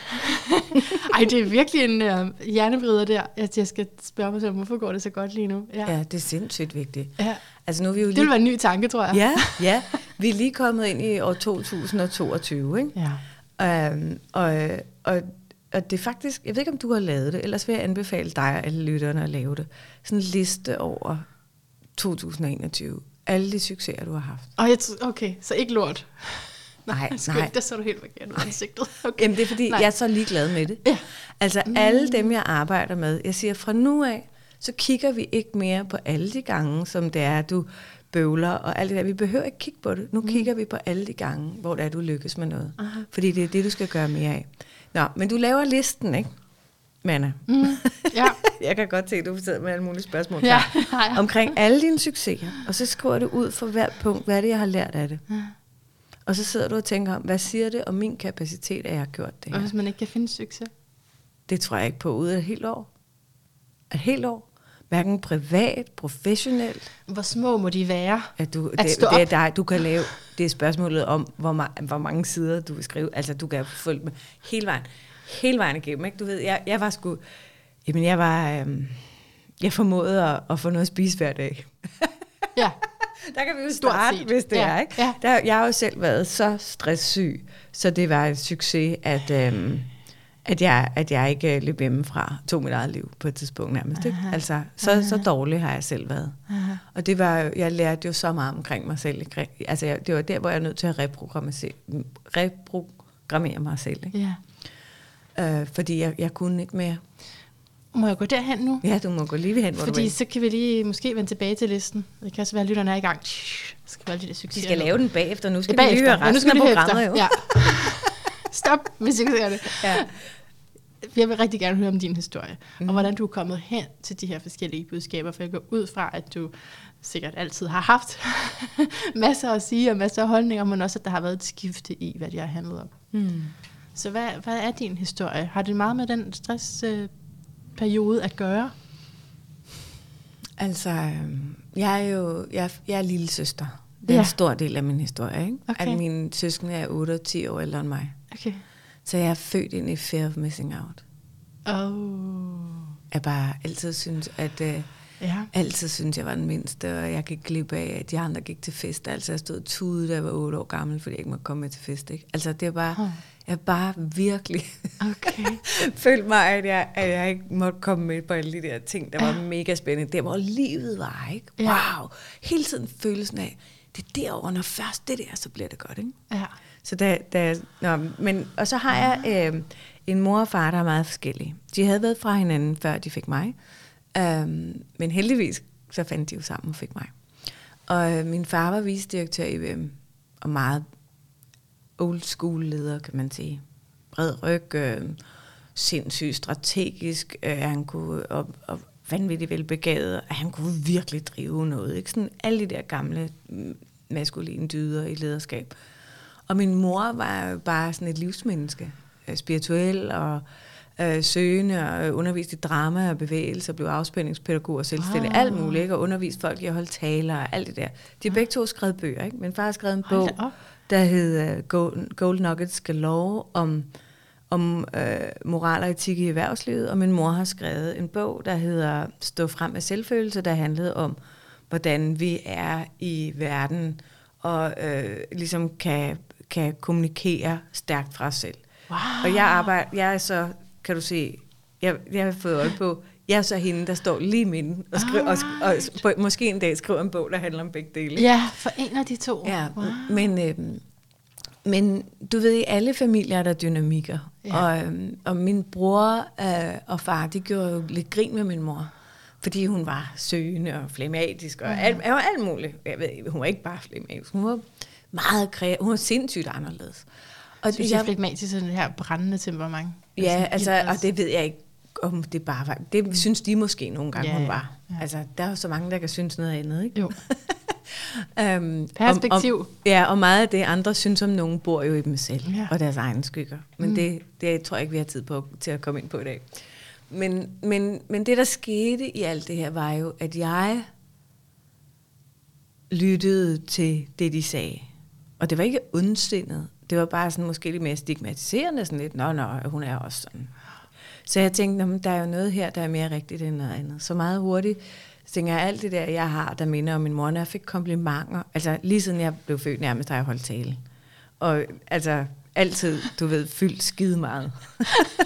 Ej, det er virkelig en uh, hjernevrider der, at jeg skal spørge mig selv, hvorfor går det så godt lige nu? Ja. Ja, det er sindssygt vigtigt. ja. Altså nu er vi jo Det lige... vil være en ny tanke, tror jeg. Ja, ja. Vi er lige kommet ind i år 2022, ikke? ja. Øhm, og, og, og det er faktisk... Jeg ved ikke, om du har lavet det, ellers vil jeg anbefale dig og alle lytterne at lave det. Sådan en liste over 2021. Alle de succeser, du har haft. Og jeg okay, så ikke lort. Nej, skønt, nej. Der så du helt forkert ud ansigtet. Okay. Jamen det er fordi, Nej. jeg er så ligeglad med det. Ja. Altså alle dem, jeg arbejder med, jeg siger fra nu af, så kigger vi ikke mere på alle de gange, som det er, du bøvler og alt det der. Vi behøver ikke kigge på det. Nu mm. kigger vi på alle de gange, hvor det er, du lykkes med noget. Aha. Fordi det er det, du skal gøre mere af. Nå, men du laver listen, ikke? Manna. Mm, ja. Jeg kan godt se, at du sidder med alle mulige spørgsmål Ja, omkring alle dine succeser. Og så skriver du ud for hvert punkt, hvad er det, jeg har lært af det. Ja. Og så sidder du og tænker om, hvad siger det om min kapacitet, at jeg har gjort det Og her? hvis man ikke kan finde succes? Det tror jeg ikke på ude af et helt år. Et helt år. Hverken privat, professionelt. Hvor små må de være? At du, At det, stå det er dig, du kan lave. Det er spørgsmålet om, hvor, ma- hvor mange sider du vil skrive. Altså, du kan følge med hele vejen. Hele vejen igennem, ikke? Du ved, jeg, jeg var sgu... Jamen, jeg var... Øhm, jeg formåede at, at få noget at spise hver dag. Ja. Der kan vi jo starte, hvis det Ja, er, ikke? ja. Der, jeg har jo selv været så stresssyg, så det var en succes, at, øhm, at, jeg, at jeg ikke øh, løb hjemmefra, tog mit eget liv på et tidspunkt nærmest. Ikke? Aha. Altså, så, så dårlig har jeg selv været. Aha. Og det var, jo- jeg lærte jo så meget omkring mig selv. Altså, jeg, det var der, hvor jeg er nødt til at reprogrammere, reprogrammere mig selv. Ikke? Ja. Øh, fordi jeg, jeg kunne ikke mere. Må jeg gå derhen nu? Ja, du må gå lige hen, hvor du Fordi vil. så kan vi lige måske vende tilbage til listen. Det kan også være, at lytterne er i gang. Skal vi alle de der Vi skal lave den bagefter. Nu skal Ja, vi bagefter. høre Ja, nu resten skal af vi programmet. Jo. Ja. Stop med succeserne. Ja. Jeg vil rigtig gerne høre om din historie, mm. Mhm. og hvordan du er kommet hen til de her forskellige budskaber, for jeg går ud fra, at du sikkert altid har haft masser at sige og masser af holdninger, men også, at der har været et skifte i, hvad det har handlet om. Mm. Så hvad, hvad er din historie? Har det meget med den stressperiode øh, at gøre? Altså, øhm, jeg er jo jeg, jeg er lille søster. Det er Ja. en stor del af min historie, ikke? Okay. At mine søskende er 8 og 10 år ældre end mig. Okay. Så jeg er født ind i fear of missing out. Oh. Jeg bare altid synes, at øh, Ja. altid synes, jeg var den mindste, og jeg gik glip af, at de andre gik til fest. Altså, jeg stod tude, da jeg var 8 år gammel, fordi jeg ikke måtte komme med til fest, ikke? Altså, det er bare. Jeg bare virkelig Okay. følte mig, at jeg, at jeg ikke måtte komme med på alle de der ting, der var mega spændende. Det hvor livet var, ikke? Ja. Wow! Hele tiden følelsen af, det er derovre, når først det der, så bliver det godt, ikke? Ja. Så da, da, nå, men, og så har jeg øh, en mor og far, der er meget forskellige. De havde været fra hinanden, før de fik mig. Øhm, men heldigvis, så fandt de jo sammen og fik mig. Og øh, min far var vicedirektør i VM, og meget old school leder, kan man sige. Bred ryg, øh, sindssygt strategisk, øh, han kunne, og, og vanvittigt velbegavet, og han kunne virkelig drive noget. Ikke? Sådan alle de der gamle mm, maskuline dyder i lederskab. Og min mor var bare sådan et livsmenneske, øh, spirituel og øh, søgende og undervist i drama og bevægelse og blev afspændingspædagog og selvstændig. Ah. Alt muligt, ikke? Og undervist folk i at holde taler og alt det der. De har begge to skrevet bøger, ikke? Min far har skrevet en bog. Der hed uh, Gold, Gold Nuggets Galore om, om øh, moral og etik i erhvervslivet, og min mor har skrevet en bog, der hedder Stå frem med selvfølelse, der handlede om, hvordan vi er i verden, og øh, ligesom kan, kan kommunikere stærkt fra os selv. Wow. Og jeg arbejder, jeg er så, kan du se, jeg, jeg har fået øje på, jeg er så hende, der står lige midten, og, skriver, og, og, og måske en dag skriver en bog, der handler om begge dele. Ja, for en af de to. Ja, Wow. men, øhm, men du ved, i alle familier er der dynamikker. Ja. Og, øhm, og min bror øh, og far, de gjorde jo lidt grin med min mor. Fordi hun var søgende og flematisk og alt, alt, alt muligt. Jeg ved, hun var ikke bare flematisk, hun var meget kreativ. Hun var sindssygt anderledes. Og synes jeg, flegmatisk er den her brændende temperament. Ja, altså, ildres- og det ved jeg ikke, om det bare var. Det synes de måske nogle gange, Ja, hun var. ja. Altså, der er jo så mange, der kan synes noget andet, ikke? Jo. Um, Perspektiv. Om, om, ja, og meget af det, andre synes om nogen, bor jo i dem selv, ja. og deres egne skygger. Men mm. det, det tror jeg ikke, vi har tid på til at komme ind på i dag. Men, men, men det, der skete i alt det her, var jo, at jeg lyttede til det, de sagde. Og det var ikke ondsindet. Det var bare sådan måske lidt mere stigmatiserende, sådan lidt, nå, nå, hun er også sådan. Så jeg tænkte, "Nå, men der er jo noget her, der er mere rigtigt end noget andet. Så meget hurtigt så tænker jeg, alt det der, jeg har, der minder om min mor, når jeg fik komplimenter, altså lige siden jeg blev født nærmest, har jeg holdt tale. Og altså altid, du ved, fyldt skide meget.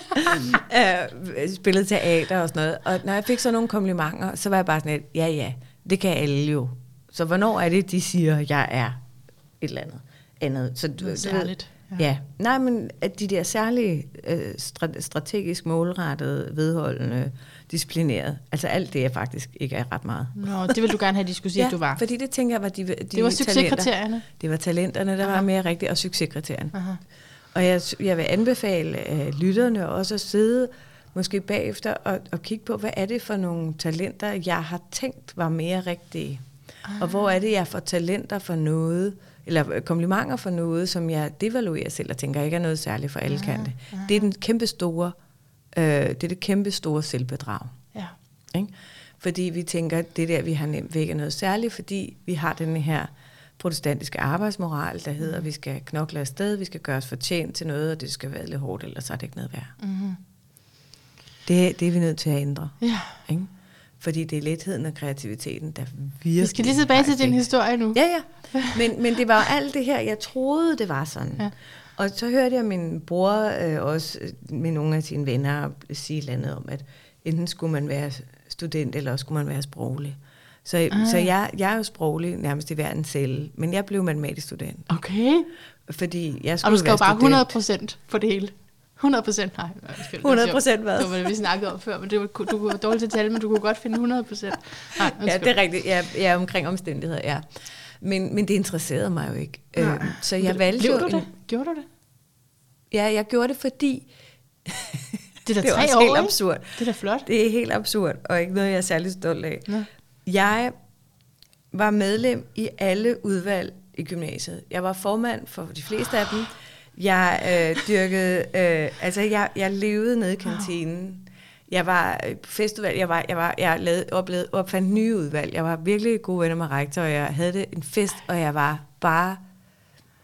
øh, spillet teater og sådan noget. Og når jeg fik så nogle komplimenter, så var jeg bare sådan lidt, ja ja, det kan alle jo. Så hvornår er det, de siger, jeg er et eller andet andet? Så du, særligt. Ja. ja, nej, men at de der særlige øh, stra- strategisk målrettede, vedholdende, disciplineret, altså alt det er faktisk ikke er ret meget. Nå, det vil du gerne have, de skulle sige, ja, at du var. fordi det tænker jeg var de, de Det var succeskriterierne. Det var talenterne, der Aha. var mere rigtigt, og succeskriterierne. Aha. Og jeg, jeg vil anbefale uh, lytterne også at sidde måske bagefter og, og kigge på, hvad er det for nogle talenter, jeg har tænkt var mere rigtige. Ah. Og hvor er det, jeg får talenter for noget, eller øh, komplimenter for noget, som jeg devaluerer selv og tænker ikke er noget særligt for alle kan det. Det er den kæmpe store, øh, det er det kæmpe store selvbedrag. Ja. Ikke? Fordi vi tænker, at det der, vi har nemt væk er noget særligt, fordi vi har den her protestantiske arbejdsmoral, der hedder, at vi skal knokle afsted, vi skal gøre os fortjent til noget, og det skal være lidt hårdt, ellers er det ikke noget værd. Mm-hmm. Det, det er vi nødt til at ændre. ja. Ikke? Fordi det er letheden og kreativiteten, der virkelig... Vi skal lige tilbage til din historie nu. Ja, ja. Men, men det var alt det her, jeg troede, det var sådan. Ja. Og så hørte jeg min bror øh, også øh, med nogle af sine venner sige et eller andet om, at enten skulle man være student, eller også skulle man være sproglig. Så, Ah. ah. så jeg, jeg er jo sproglig nærmest i verden selv, men jeg blev matematisk student. Okay. Fordi jeg Og skulle du skal jo bare student. 100 procent på det hele. 100 procent? Nej, undskyld, det var 100% sjovt. hvad? Det var det, vi snakkede om før, men det var, du var dårlig til at tale, men du kunne godt finde 100 procent. Nej, Ja, det er rigtigt. Jeg, jeg er omkring omstændigheder, ja. Men, men det interesserede mig jo ikke. Øh, så jeg valgte Blev du en- det? Gjorde du det? Ja, jeg gjorde det, fordi... Det er da det er tre år, helt ikke? absurd. Det er da flot. Det er helt absurd, og ikke noget, jeg er særlig stolt af. Nå. Jeg var medlem i alle udvalg i gymnasiet. Jeg var formand for de fleste af dem. Jeg øh, dyrkede, øh, altså jeg, jeg levede nede i kantinen. Jeg var øh, på festival, jeg, var, jeg, var, jeg lavede, oplevede, opfandt nye udvalg. Jeg var virkelig gode venner med rektor, og jeg havde det en fest, og jeg var bare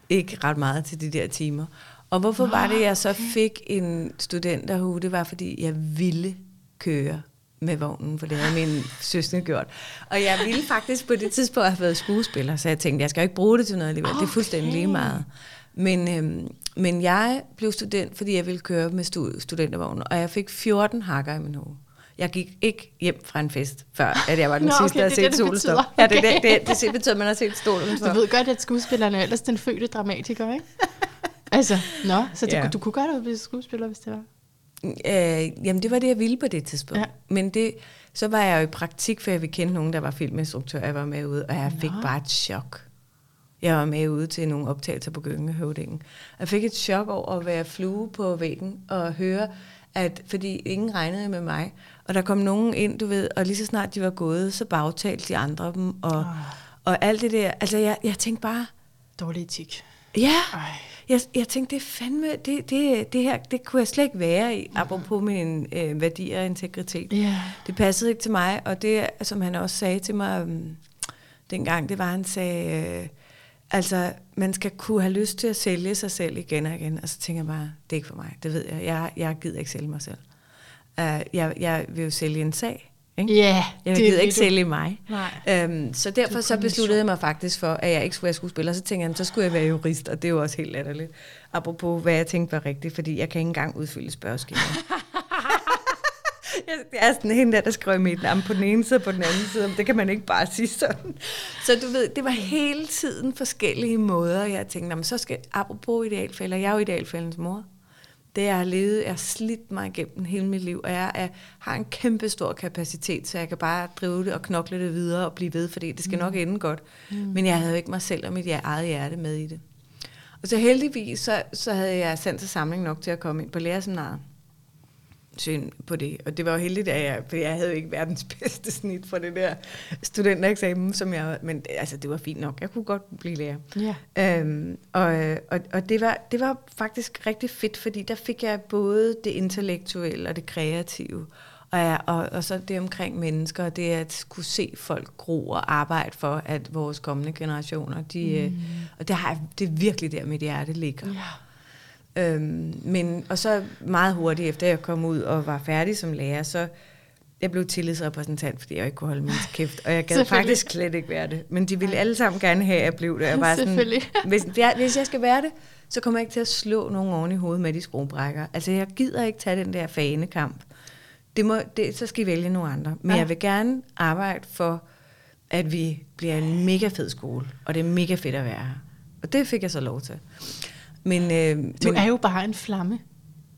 ikke ret meget til de der timer. Og hvorfor Nå, var det, jeg så okay. fik en studenterhue? Det var, fordi jeg ville køre med vognen, for det havde min søster gjort. Og jeg ville faktisk på det tidspunkt have været skuespiller, så jeg tænkte, jeg skal jo ikke bruge det til noget alligevel. Okay. Det er fuldstændig lige meget. Men, øhm, men jeg blev student, fordi jeg ville køre med stu- studentervognen, og jeg fik 14 hakker i min hoved. Jeg gik ikke hjem fra en fest, før at jeg var den Nå, sidste, okay, der er set solen stå. Ja, det, det, det, det, det betyder, at man har set stolen Du stå. ved godt, at skuespillerne er ellers den fødte dramatiker, ikke? Altså, nå, så det, Ja. du kunne godt have blive skuespiller, hvis det var. Øh, jamen, det var det, jeg ville på det tidspunkt. Ja. Ja. Men det, så var jeg jo i praktik, for jeg ville kende nogen, der var filminstruktør. Jeg var med ude, og jeg fik Nå. bare et chok. Jeg var med ude til nogle optagelser på Gyngehøvdingen. Jeg fik et chok over at være flue på væggen og høre, at, fordi ingen regnede med mig. Og der kom nogen ind, du ved, og lige så snart de var gået, så bagtalte de andre dem. Og, Oh, og alt det der. Altså, jeg, jeg tænkte bare, dårlig etik. ja, Ej. jeg, jeg tænkte, det fandme, det, det, det her, det kunne jeg slet ikke være i, apropos min øh, værdi og integritet. Ja. Det passede ikke til mig, og det, som han også sagde til mig um, dengang, det var, han sagde, øh, altså, man skal kunne have lyst til at sælge sig selv igen og igen, og så tænker jeg bare, det er ikke for mig, det ved jeg, jeg, jeg gider ikke sælge mig selv. Uh, jeg, jeg vil jo sælge en sag, ikke? Ja, Jeg gider ikke du. sælge mig. Nej. Øhm, så derfor så besluttede jeg mig faktisk for, at jeg ikke skulle være skuespiller. Så tænkte jeg, så skulle jeg være jurist, og det er jo også helt latterligt. Apropos, hvad jeg tænkte var rigtigt, fordi jeg kan ikke engang udfylde spørgeskemaet. Jeg er sådan hende der, der skriver mit navn på den ene side og på den anden side. Det kan man ikke bare sige sådan. Så du ved, det var hele tiden forskellige måder. Jeg tænkte, "Nå, men så skal, apropos idealfælder, jeg er jo idealfældens mor. Det jeg har levet, jeg har slidt mig igennem hele mit liv, og jeg er, har en kæmpe stor kapacitet, så jeg kan bare drive det og knokle det videre og blive ved, fordi det skal nok ende godt. Mm. Men jeg havde jo ikke mig selv og mit eget hjerte med i det. Og så heldigvis, så, så havde jeg sendt til samling nok til at komme ind på lærerseminaret. Synd på det. Og det var jo heldigt, at jeg, for jeg havde jo ikke verdens bedste snit for det der studentereksamen, som jeg, men altså, det var fint nok. Jeg kunne godt blive lærer. Ja. Øhm, og og, og det, var, det var faktisk rigtig fedt, fordi der fik jeg både det intellektuelle og det kreative, og, jeg, og, og så det omkring mennesker, det at kunne se folk gro og arbejde for, at vores kommende generationer, de, mm. og det, har, det er virkelig der, mit hjerte ligger. Ja. Øhm, men, og så meget hurtigt efter jeg kom ud og var færdig som lærer, så jeg blev tillidsrepræsentant, fordi jeg ikke kunne holde min kæft, og jeg gad faktisk slet ikke være det. Men de ville alle sammen gerne have, at jeg blev det. Jeg var sådan, hvis, jeg, hvis jeg skal være det, så kommer jeg ikke til at slå nogen oven i hovedet med de skruebrækker. Altså, jeg gider ikke tage den der fanekamp. Det må, det, så skal I vælge nogle andre. Men Ja. jeg vil gerne arbejde for, at vi bliver en mega fed skole, og det er mega fedt at være her. Og det fik jeg så lov til. Men, øh, Du men, er jo bare en flamme.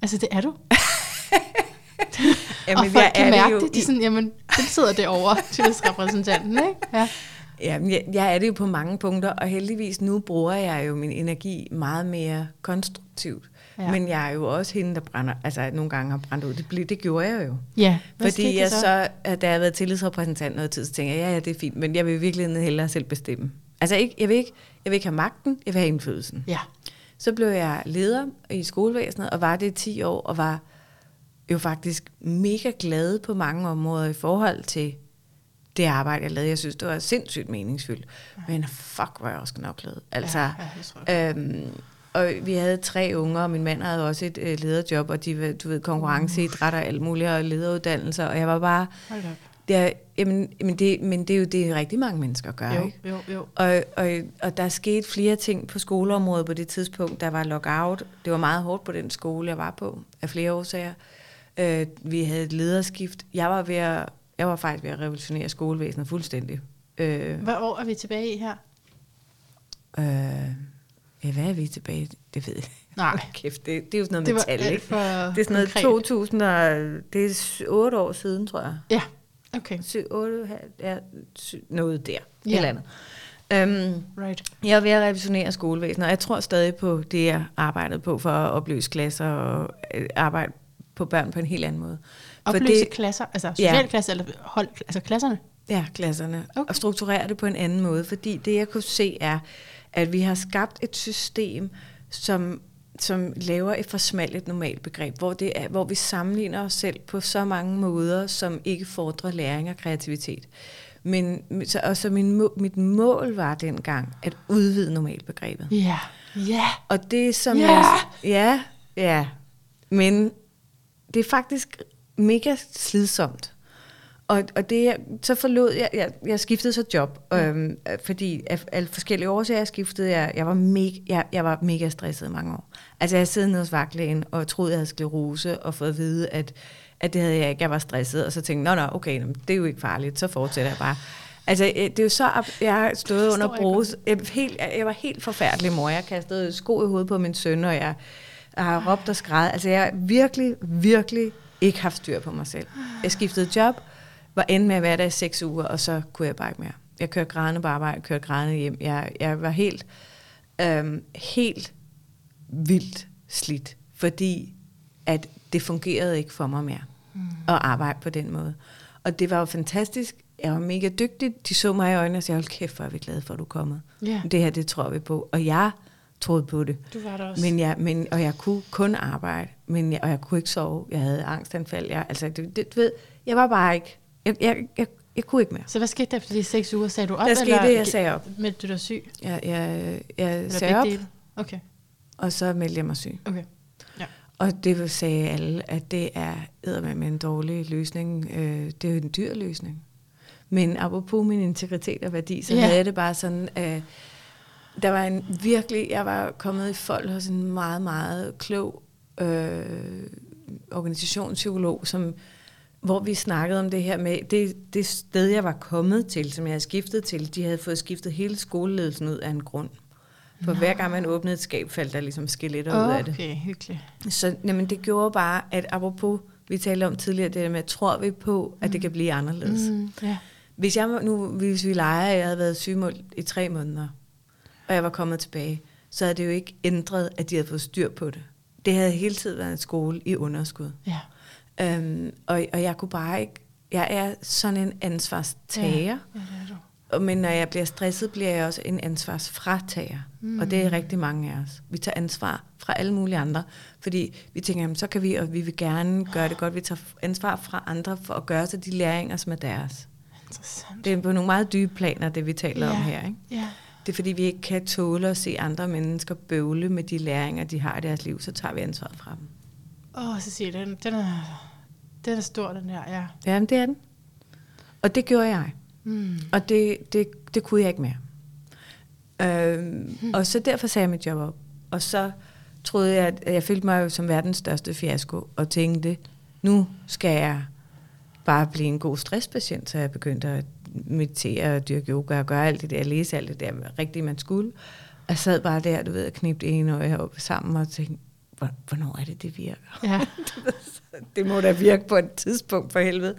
Altså, det er du. jamen, og folk kan er mærke jo det. De er sådan, jamen, den sidder derovre, tillidsrepræsentanten, ikke? Ja. Jamen, jeg, jeg er det jo på mange punkter, og heldigvis nu bruger jeg jo min energi meget mere konstruktivt. Ja. Men jeg er jo også hende, der brænder, altså nogle gange har brændt ud. Det, blev, det gjorde jeg jo. Ja. Hvad Fordi jeg så, at da jeg har været tillidsrepræsentant noget tid, så tænker jeg, ja, ja, det er fint, men jeg vil virkelig hellere selv bestemme. Altså, ikke, jeg, vil ikke, jeg vil ikke have magten, jeg vil have indflydelsen. Ja. Så blev jeg leder i skolevæsenet, og var det i 10 år, og var jo faktisk mega glad på mange områder i forhold til det arbejde, jeg lavede. Jeg synes, det var sindssygt meningsfyldt. Men fuck, hvor jeg også knoklet. Altså, ja, ja, øhm, og vi havde tre unger, og min mand havde også et øh, lederjob, og de, var, du ved, konkurrenceidræt og alt muligt, og lederuddannelser, og jeg var bare, Hold op. det er, jamen, jamen det, men det er jo det, rigtig mange mennesker gør, Jo, ikke? jo, jo. Og, og, og der skete flere ting på skoleområdet på det tidspunkt. Der var lockout. Det var meget hårdt på den skole, jeg var på, af flere årsager. Øh, vi havde et lederskift. Jeg var, ved at, jeg var faktisk ved at revolutionere skolevæsenet fuldstændig. Øh, Hvad år er vi tilbage i her? øh, ja, hvad er vi tilbage? i? Det ved jeg. Nej. Kæft, det, det er jo sådan noget Det med var tal, ikke? Det er sådan noget konkret. 2000 og, det er 8 år siden, tror jeg. Ja, okay. 7, 8, ja, syv- noget der. Ja. Ja. Eller andet. Øhm, Right. Jeg er ved at revisionere skolevæsenet, og jeg tror stadig på det, jeg arbejdede på for at opløse klasser og øh, arbejde på børn på en helt anden måde. Opløse det, klasser, altså socialklasser, eller hold, altså klasserne? ja, klasserne. Okay. Og strukturere det på en anden måde, fordi det, jeg kunne se, er, at vi har skabt et system, som som laver et for smalt et normalt begreb, hvor, det er, hvor vi sammenligner os selv på så mange måder, som ikke fordrer læring og kreativitet. Men så, og så min, må- mit mål var dengang at udvide normalbegrebet. Ja. Ja. Og det som Ja! jeg... Ja, ja. Men det er faktisk mega slidsomt. Og, og det, jeg- så forlod jeg, jeg, jeg skiftede så job, øhm, øh, fordi af, af forskellige årsager skiftede jeg, jeg var, mega, jeg, jeg var mega stresset i mange år. Altså jeg sad nede hos vagtlægen og troede, jeg havde sklerose, og fået at vide, at, at det havde jeg ikke. Jeg var stresset, og så tænkte jeg, nå, nå, okay, det er jo ikke farligt, så fortsætter jeg bare. Altså, øh, det er jo så, at jeg har stået under jeg brus. Jeg, helt, jeg var helt forfærdelig mor. Jeg kastede sko i hovedet på min søn, og jeg, jeg har råbt og skræd. Altså, jeg har virkelig, virkelig ikke haft styr på mig selv. Jeg skiftede job, var endt med at være der i seks uger, og så kunne jeg bare ikke mere. Jeg kørte grædende på arbejde, jeg kørte grædende hjem. Jeg, jeg var helt, øhm, helt vildt slidt, fordi at det fungerede ikke for mig mere mm. at arbejde på den måde. Og det var jo fantastisk. Jeg var mega dygtig. De så mig i øjnene og sagde, hold kæft, hvor er vi glade for, at du er kommet. Ja. Det her, det tror vi på. Og jeg troede på det. Du var der også. Men jeg, men, og jeg kunne kun arbejde, men jeg, og jeg kunne ikke sove. Jeg havde angstanfald. Jeg, altså, det, det, du ved, jeg var bare ikke... Jeg, jeg, jeg, jeg kunne ikke mere. Så hvad skete der efter de seks uger? Sagde du op? Der skete eller det, jeg sagde op. Meldte du dig syg? Jeg, jeg, jeg Eller sagde op, dele? Okay. og så meldte jeg mig syg. okay. Og det sagde alle, at det er med en dårlig løsning. Øh, det er jo en dyr løsning. Men apropos min integritet og værdi, så Ja. havde jeg det bare sådan, at der var en virkelig, jeg var kommet i folk hos en meget, meget klog øh, organisationspsykolog, som, hvor vi snakkede om det her med, det, det sted, jeg var kommet til, som jeg havde skiftet til, de havde fået skiftet hele skoleledelsen ud af en grund. For hver gang man åbnede et skab, faldt der ligesom skeletter ud af det. Okay, hyggeligt. Så jamen, det gjorde bare, at apropos, vi talte om tidligere, det der med, tror vi på, at det kan blive anderledes. Mm. Mm, ja. Hvis jeg nu, hvis vi leger, at jeg havde været sygemål i tre måneder, og jeg var kommet tilbage, så havde det jo ikke ændret, at de havde fået styr på det. Det havde hele tiden været en skole i underskud. ja. Øhm, og, og jeg kunne bare ikke, jeg er sådan en ansvarstager, Ja, det du. og men når jeg bliver stresset, bliver jeg også en ansvarsfratager. Mm. Og det er rigtig mange af os. Vi tager ansvar fra alle mulige andre, fordi vi tænker, jamen, så kan vi, og vi vil gerne gøre det godt. Vi tager ansvar fra andre for at gøre sig de læringer, som er deres. Interessant. Det er på nogle meget dybe planer, det vi taler Ja. om her. Ikke? Ja. Det er fordi, vi ikke kan tåle at se andre mennesker bøvle med de læringer, de har i deres liv, så tager vi ansvaret fra dem. Åh, oh, Cecilie, den, den, er, den er stor, den her, ja. Jamen, det er den. Og det gjorde jeg. Mm. Og det, det, det kunne jeg ikke mere. Øhm, hmm. Og så derfor sagde jeg mit job op. Og så troede jeg, at jeg følte mig jo som verdens største fiasko, og tænkte, nu skal jeg bare blive en god stresspatient, så jeg begyndte at meditere og dyrke yoga og gøre alt det der, læse alt det der rigtigt, man skulle. Og sad bare der, du ved, og knipte en øje op sammen og tænkte, "Hvor- hvornår er det, det virker? Ja. det må da virke på et tidspunkt for helvede.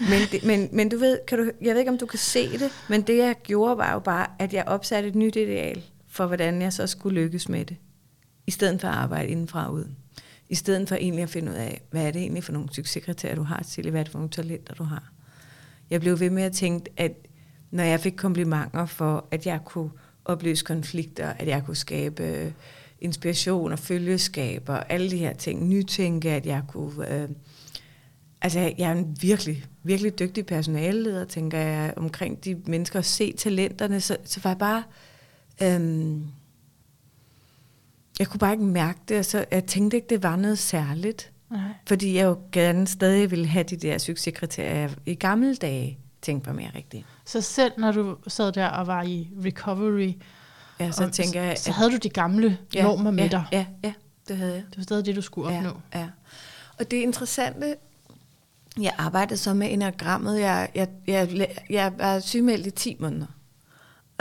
Men, det, men, men du ved, kan du, jeg ved ikke, om du kan se det, men det jeg gjorde var jo bare, at jeg opsatte et nyt ideal for, hvordan jeg så skulle lykkes med det. I stedet for at arbejde indenfra og ud. I stedet for egentlig at finde ud af, hvad er det egentlig for nogle succeskriterier, du har til, hvad er det for nogle talenter, du har. Jeg blev ved med at tænke, at når jeg fik komplimenter for, at jeg kunne opløse konflikter, at jeg kunne skabe inspiration og følgeskab og alle de her ting, nytænke, at jeg kunne... Øh, altså, jeg er en virkelig, virkelig dygtig personaleleder, tænker jeg, omkring de mennesker, at se talenterne, så, så var jeg bare... Øh, jeg kunne bare ikke mærke det, og så jeg tænkte ikke, det var noget særligt. Nej. Fordi jeg jo gerne stadig ville have de der succeskriterier, i gamle dage tænkte på mere rigtigt. Så selv når du sad der og var i recovery, Ja, så og tænker jeg... så havde du de gamle ja, normer med ja, dig. Ja, ja, det havde jeg. Det var stadig det, du skulle opnå. Ja, ja. Og det interessante, jeg arbejdede så med enagrammet. Jeg, jeg, jeg, jeg var sygemeldt i 10 måneder.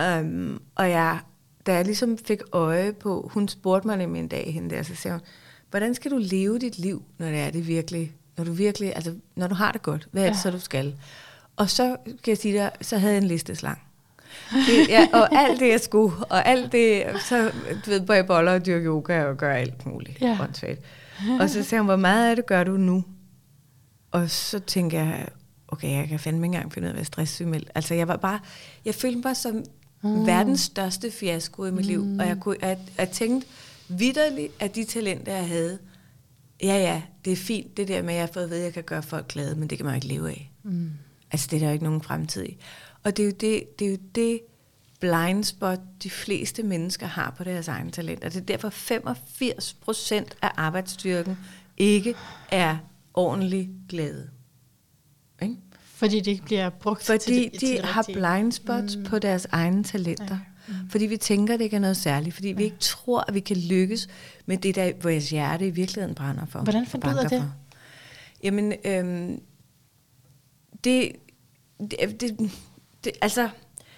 Um, og jeg, da jeg ligesom fik øje på, hun spurgte mig nemlig en dag hende der, så sagde hun, hvordan skal du leve dit liv, når det er det virkelig, når du virkelig, altså når du har det godt, hvad er det Ja. så, du skal? Og så kan jeg sige dig, så havde jeg en liste slang. Det, ja, og alt det, jeg skulle, og alt det, så du ved, bare boller og dyrke yoga og gøre alt muligt. Ja. Og så sagde hun, hvor meget af det gør du nu? Og så tænker jeg, okay, jeg kan fandme ikke engang finde ud af at være stresssygemeldt. Altså, jeg var bare, jeg følte mig som mm. verdens største fiasko i mit mm. liv. Og jeg, kunne, jeg, jeg tænkte vidderligt, at de talenter, jeg havde, ja, ja, det er fint, det der med, at jeg har fået at vide, at jeg kan gøre folk glade, men det kan man jo ikke leve af. Mm. Altså, det er der jo ikke nogen fremtid i. Og det er jo det, det, er jo det blind spot, de fleste mennesker har på deres egne talenter. Det er derfor 85 procent af arbejdsstyrken ikke er ordentlig glæde. Ikke? Fordi det ikke bliver brugt Fordi til det, de til har blind spots mm. på deres egne talenter. Ja. Mm. Fordi vi tænker, det ikke er noget særligt. Fordi vi ikke tror, at vi kan lykkes med det, der vores hjerte i virkeligheden brænder for. Hvordan banker det? for. Jamen, øhm, det, det, det, det, altså,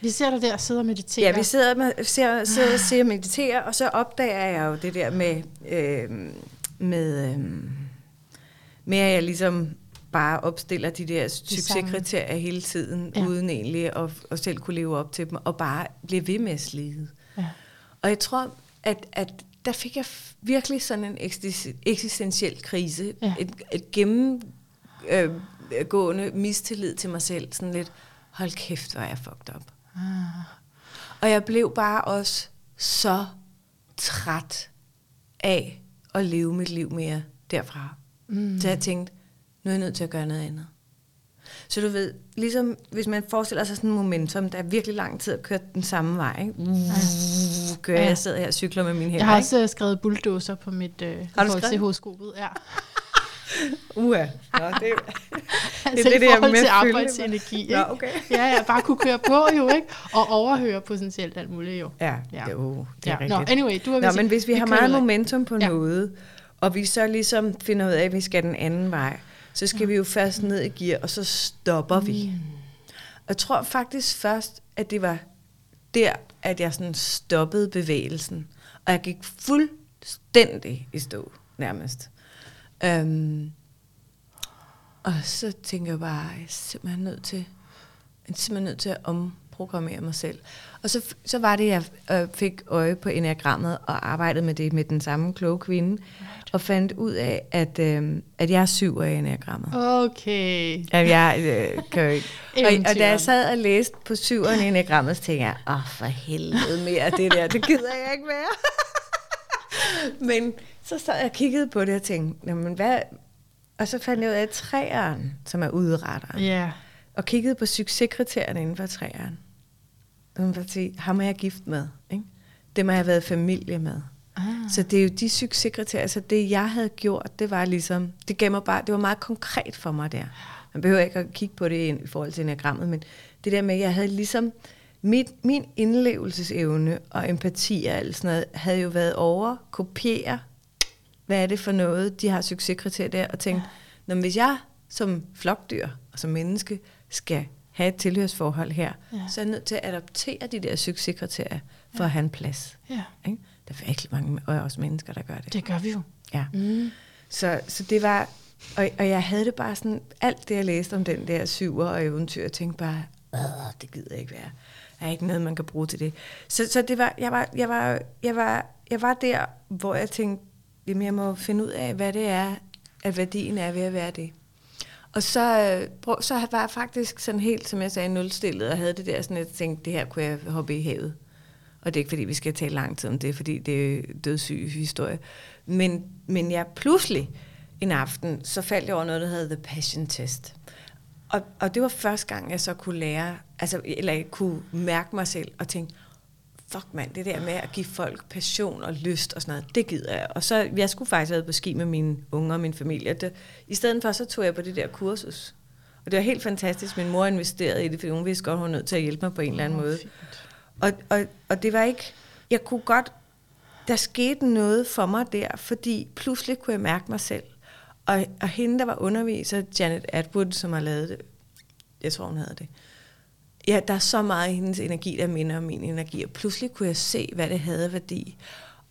Vi ser dig der og sidder og mediterer. Ja, vi sidder, med, ser, sidder ser og mediterer, og så opdager jeg jo det der med, øh, med, øh, med at jeg ligesom bare opstiller de der succeskriterier hele tiden, Ja. uden egentlig at, at selv kunne leve op til dem, og bare blive ved med at slide. Ja. Og jeg tror, at, at der fik jeg virkelig sådan en eksisten- eksistentiel krise. Ja. Et, et gennemgående mistillid til mig selv. Sådan lidt, hold kæft, hvor er jeg fucked up. Ah. Og jeg blev bare også så træt af at leve mit liv mere derfra. Mm. Så jeg tænkte, nu er jeg nødt til at gøre noget andet. Så du ved, ligesom hvis man forestiller sig sådan en momentum, der er virkelig lang tid at køre den samme vej. Ikke? Ja. Kører Ja. jeg sidder her og cykler med mine hænder. Jeg har ikke? også øh, skrevet bulldozer på mit øh, forhold til skrevet? horoskopet. Ja. Uha. Nå, det, altså det i der forhold med til arbejdsenergi. Ikke? Nå, okay. Ja, ja, bare kunne køre på jo, ikke? Og overhøre potentielt alt muligt jo. ja, Ja. Jo, det er Ja. rigtigt. Nå, anyway, du ved Nå, men hvis vi, vi har meget momentum på Ja. noget, og vi så ligesom finder ud af, at vi skal den anden vej, så skal ja. vi jo først ned i gear, og så stopper vi. Mm. Og jeg tror faktisk først, at det var der, at jeg sådan stoppede bevægelsen. Og jeg gik fuldstændig i stå, nærmest. Øhm, og så tænker jeg bare, jeg er simpelthen nødt til, jeg er simpelthen nødt til at omprogrammere mig selv. Og så, så var det, jeg øh, fik øje på enagrammet og arbejdede med det med den samme kloge kvinde, og fandt ud af, at, øh, at jeg er syv af enagrammet. Okay. Ja, jeg øh, kan jo ikke. Og, og da jeg sad og læste på syveren i enagrammet, så tænkte jeg, åh, for helvede mere det der, det gider jeg ikke være. Men så sad jeg og kiggede på det og tænkte, jamen hvad... Og så fandt jeg ud af, træeren, som er udretter, Ja. og kiggede på succeskriterierne inden for træeren. Så man sige, ham er jeg gift med. Ikke? Dem har jeg været familie med. Ah. Så det er jo de succeskriterier, så det jeg havde gjort, det var ligesom, det gav mig bare, det var meget konkret for mig der. Man behøver ikke at kigge på det i, i forhold til enagrammet, men det der med, at jeg havde ligesom, mit, min indlevelsesevne og empati og alt sådan noget, havde jo været over, kopiere, hvad er det for noget, de har succeskriterier der, og tænkt, ja. hvis jeg som flokdyr og som menneske skal have et tilhørsforhold her, Ja. ja. så er jeg nødt til at adoptere de der succeskriterier for ja. at have en plads. Ja, Ikke? Der er virkelig mange, og også mennesker, der gør det. det gør vi jo. Ja. Mm. Så, så det var, og, og jeg havde det bare sådan, alt det jeg læste om den der syver og eventyr, jeg tænkte bare, Åh, det gider jeg ikke være. Der er ikke noget, man kan bruge til det. Så, så det var, jeg, var, jeg, var, jeg, var, jeg var der, hvor jeg tænkte, jamen jeg må finde ud af, hvad det er, at værdien er ved at være det. Og så, øh, så var jeg faktisk sådan helt, som jeg sagde, nulstillet, og havde det der sådan, at jeg tænkte, det her kunne jeg hoppe i havet. Og det er ikke, fordi vi skal tale lang tid om det, fordi det er dødssyg historie. Men, men jeg pludselig en aften, så faldt jeg over noget, der hedder The Passion Test. Og, og det var første gang, jeg så kunne lære, altså, eller jeg kunne mærke mig selv og tænke, fuck mand, det der med at give folk passion og lyst og sådan noget, det gider jeg. Og så, jeg skulle faktisk have været på ski med mine unger og min familie. Det, I stedet for, så tog jeg på det der kursus. Og det var helt fantastisk. Min mor investerede i det, fordi hun vidste godt, hun var nødt til at hjælpe mig på en eller anden måde. Og, og, og det var ikke, jeg kunne godt, der skete noget for mig der, fordi pludselig kunne jeg mærke mig selv. Og, og hende, der var underviser, Janet Atwood, som har lavet det, jeg tror, hun havde det. Ja, der er så meget i hendes energi, der minder om min energi, og pludselig kunne jeg se, hvad det havde værdi.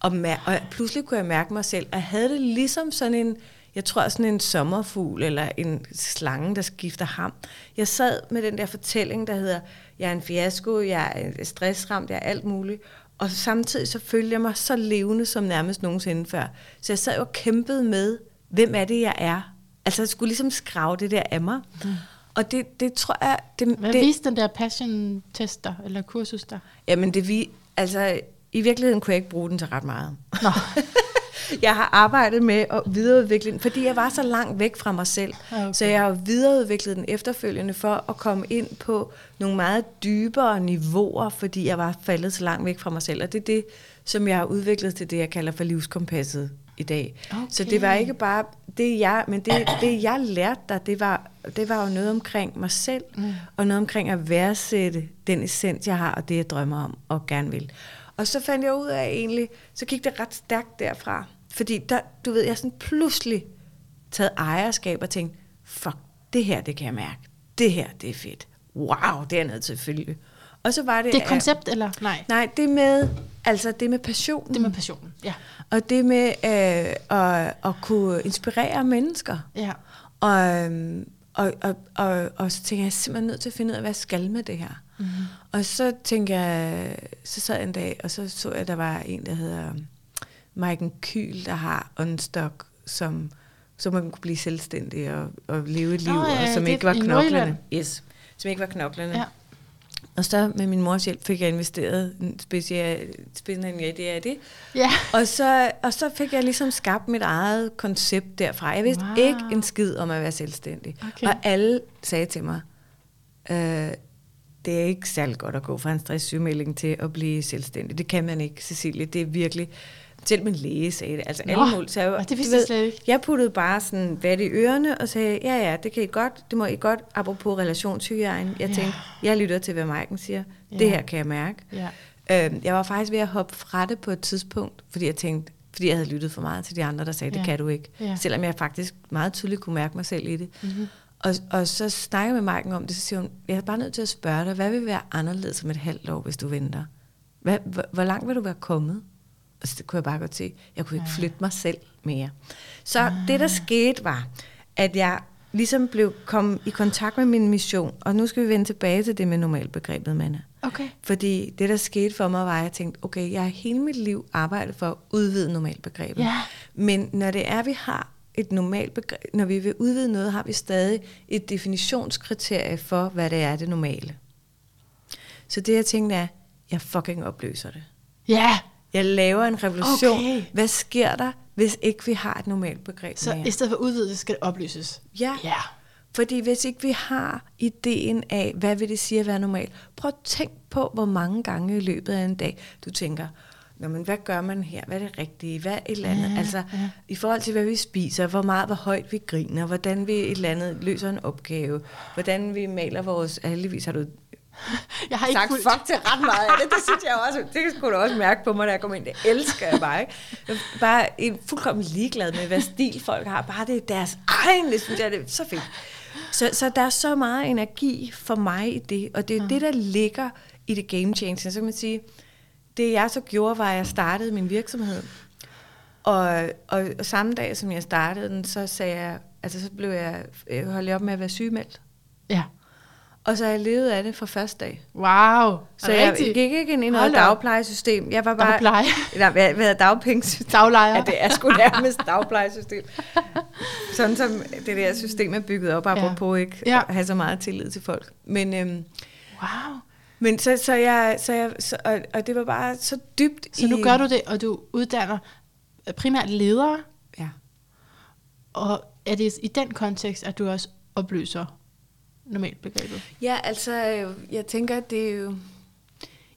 Og, mær- og pludselig kunne jeg mærke mig selv, og jeg havde det ligesom sådan en, jeg tror sådan en sommerfugl, eller en slange, der skifter ham. Jeg sad med den der fortælling, der hedder, jeg er en fiasko, jeg er øh, stressramt, jeg er alt muligt. Og samtidig så følte jeg mig så levende som nærmest nogensinde før. Så jeg sad og kæmpede med, hvem er det, jeg er? Altså jeg skulle ligesom skrave det der af mig. Mm. Og det, det tror jeg... Det, Hvad det, viste den der passion-test der, eller kursus der? Jamen det vi, altså i virkeligheden kunne jeg ikke bruge den til ret meget. Nå. jeg har arbejdet med at videreudvikle den, fordi jeg var så langt væk fra mig selv. Okay. Så jeg har videreudviklet den efterfølgende for at komme ind på nogle meget dybere niveauer, fordi jeg var faldet så langt væk fra mig selv. Og det er det, som jeg har udviklet til det, jeg kalder for livskompasset i dag. Okay. Så det var ikke bare det, jeg, men det, det jeg lærte dig, det var, det var jo noget omkring mig selv, mm. og noget omkring at værdsætte den essens, jeg har, og det, jeg drømmer om og gerne vil. Og så fandt jeg ud af egentlig, så gik det ret stærkt derfra. Fordi der, du ved, jeg sådan pludselig taget ejerskab og tænkt, fuck, det her, det kan jeg mærke. Det her, det er fedt. Wow, det er nødt til at følge. Og så var det... Det er koncept, eller nej? Nej, det med, altså det med passion. Det med passionen, ja. Og det med øh, at, at kunne inspirere mennesker. Ja. Og, øhm, og, og, og, og så tænker jeg, jeg er simpelthen nødt til at finde ud af, hvad jeg skal med det her. Mm-hmm. Og så tænker jeg, så sad jeg en dag, og så så jeg, at der var en, der hedder Maiken Kyl, der har Unstock, som, så man kunne blive selvstændig og, og leve et liv, Nå, ja, og som ikke var knoklerne. Nordjylland. Yes, som ikke var knoklerne. Ja. Og så med min mors hjælp fik jeg investeret en speciel, idé af det. Ja. Og så, og så fik jeg ligesom skabt mit eget koncept derfra. Jeg vidste Wow. ikke en skid om at være selvstændig. Okay. Og alle sagde til mig, øh, det er ikke særlig godt at gå fra en stresssygemelding til at blive selvstændig. Det kan man ikke, Cecilie. Det er virkelig... Selv min læge sagde det. Altså Nå, alle mulige. Så jeg, det vidste jeg slet ikke. Jeg puttede bare sådan vat i ørerne og sagde, ja ja, det kan I godt. Det må I godt. Apropos relationshygiejne. Jeg Ja. tænkte, jeg lytter til, hvad Maiken siger. Ja. Det her kan jeg mærke. Ja. Øhm, jeg var faktisk ved at hoppe fra det på et tidspunkt, fordi jeg tænkte, fordi jeg havde lyttet for meget til de andre, der sagde, det Ja. kan du ikke. Ja. Selvom jeg faktisk meget tydeligt kunne mærke mig selv i det. Mm-hmm. Og, og så snakker jeg med Marken om det, så siger hun, jeg er bare nødt til at spørge dig, hvad vil være anderledes om et halvt år, hvis du venter? Hvad, hvor, hvor langt vil du være kommet? Og så det kunne jeg bare godt se, jeg kunne ikke flytte mig selv mere. Så ah. det, der skete, var, at jeg ligesom blev kom i kontakt med min mission, og nu skal vi vende tilbage til det med normalbegrebet, Manna. Okay. Fordi det, der skete for mig, var, at jeg tænkte, okay, jeg har hele mit liv arbejdet for at udvide normalbegrebet. Ja. Men når det er, vi har et normalt begreb, når vi vil udvide noget, har vi stadig et definitionskriterie for, hvad det er det normale. Så det, jeg tænkte er, jeg fucking opløser det. Ja. Jeg laver en revolution. Okay. Hvad sker der, hvis ikke vi har et normalt begreb Så mere? i stedet for udvidet, skal det opløses. Ja. Ja. Fordi hvis ikke vi har ideen af, hvad vil det sige at være normal, prøv at tænk på, hvor mange gange i løbet af en dag, du tænker, Nå, men hvad gør man her? Hvad er det rigtige? Hvad er et eller andet? Ja, altså, ja. i forhold til, hvad vi spiser, hvor meget, hvor højt vi griner, hvordan vi et eller andet løser en opgave, hvordan vi maler vores... Heldigvis har du Jeg har ikke sagt fulgt- fuck til ret meget af det. Det synes jeg også. Det skulle du også mærke på mig, da jeg kom ind. Det elsker jeg bare, ikke? Jeg er bare en fuldkommen ligeglad med, hvad stil folk har. Bare det er deres egen, det synes jeg, det er så fedt. Så, så der er så meget energi for mig i det, og det er mm. det, der ligger i det game changer. Så kan man sige, det jeg så gjorde, var, at jeg startede min virksomhed. Og, og, og samme dag, som jeg startede den, så sagde jeg, altså så blev jeg, jeg holdt jeg op med at være sygemeldt. Ja. Og så har jeg levet af det fra første dag. Wow. Så jeg gik ikke ind i noget Hold dagplejesystem. Jeg var bare... Dagpleje. Nej, hvad, hvad hedder dagpengesystem? Daglejer. Ja, det er sgu nærmest dagplejesystem. Sådan som det der system er bygget op, apropos ikke Ja. at have så meget tillid til folk. Men, øhm, Wow. men så, så jeg, så jeg så, og, og det var bare så dybt Så nu i... gør du det, og du uddanner primært ledere, Ja. og er det i den kontekst, at du også opløser normalt begrebet? Ja, altså, øh, jeg tænker, at det er jo...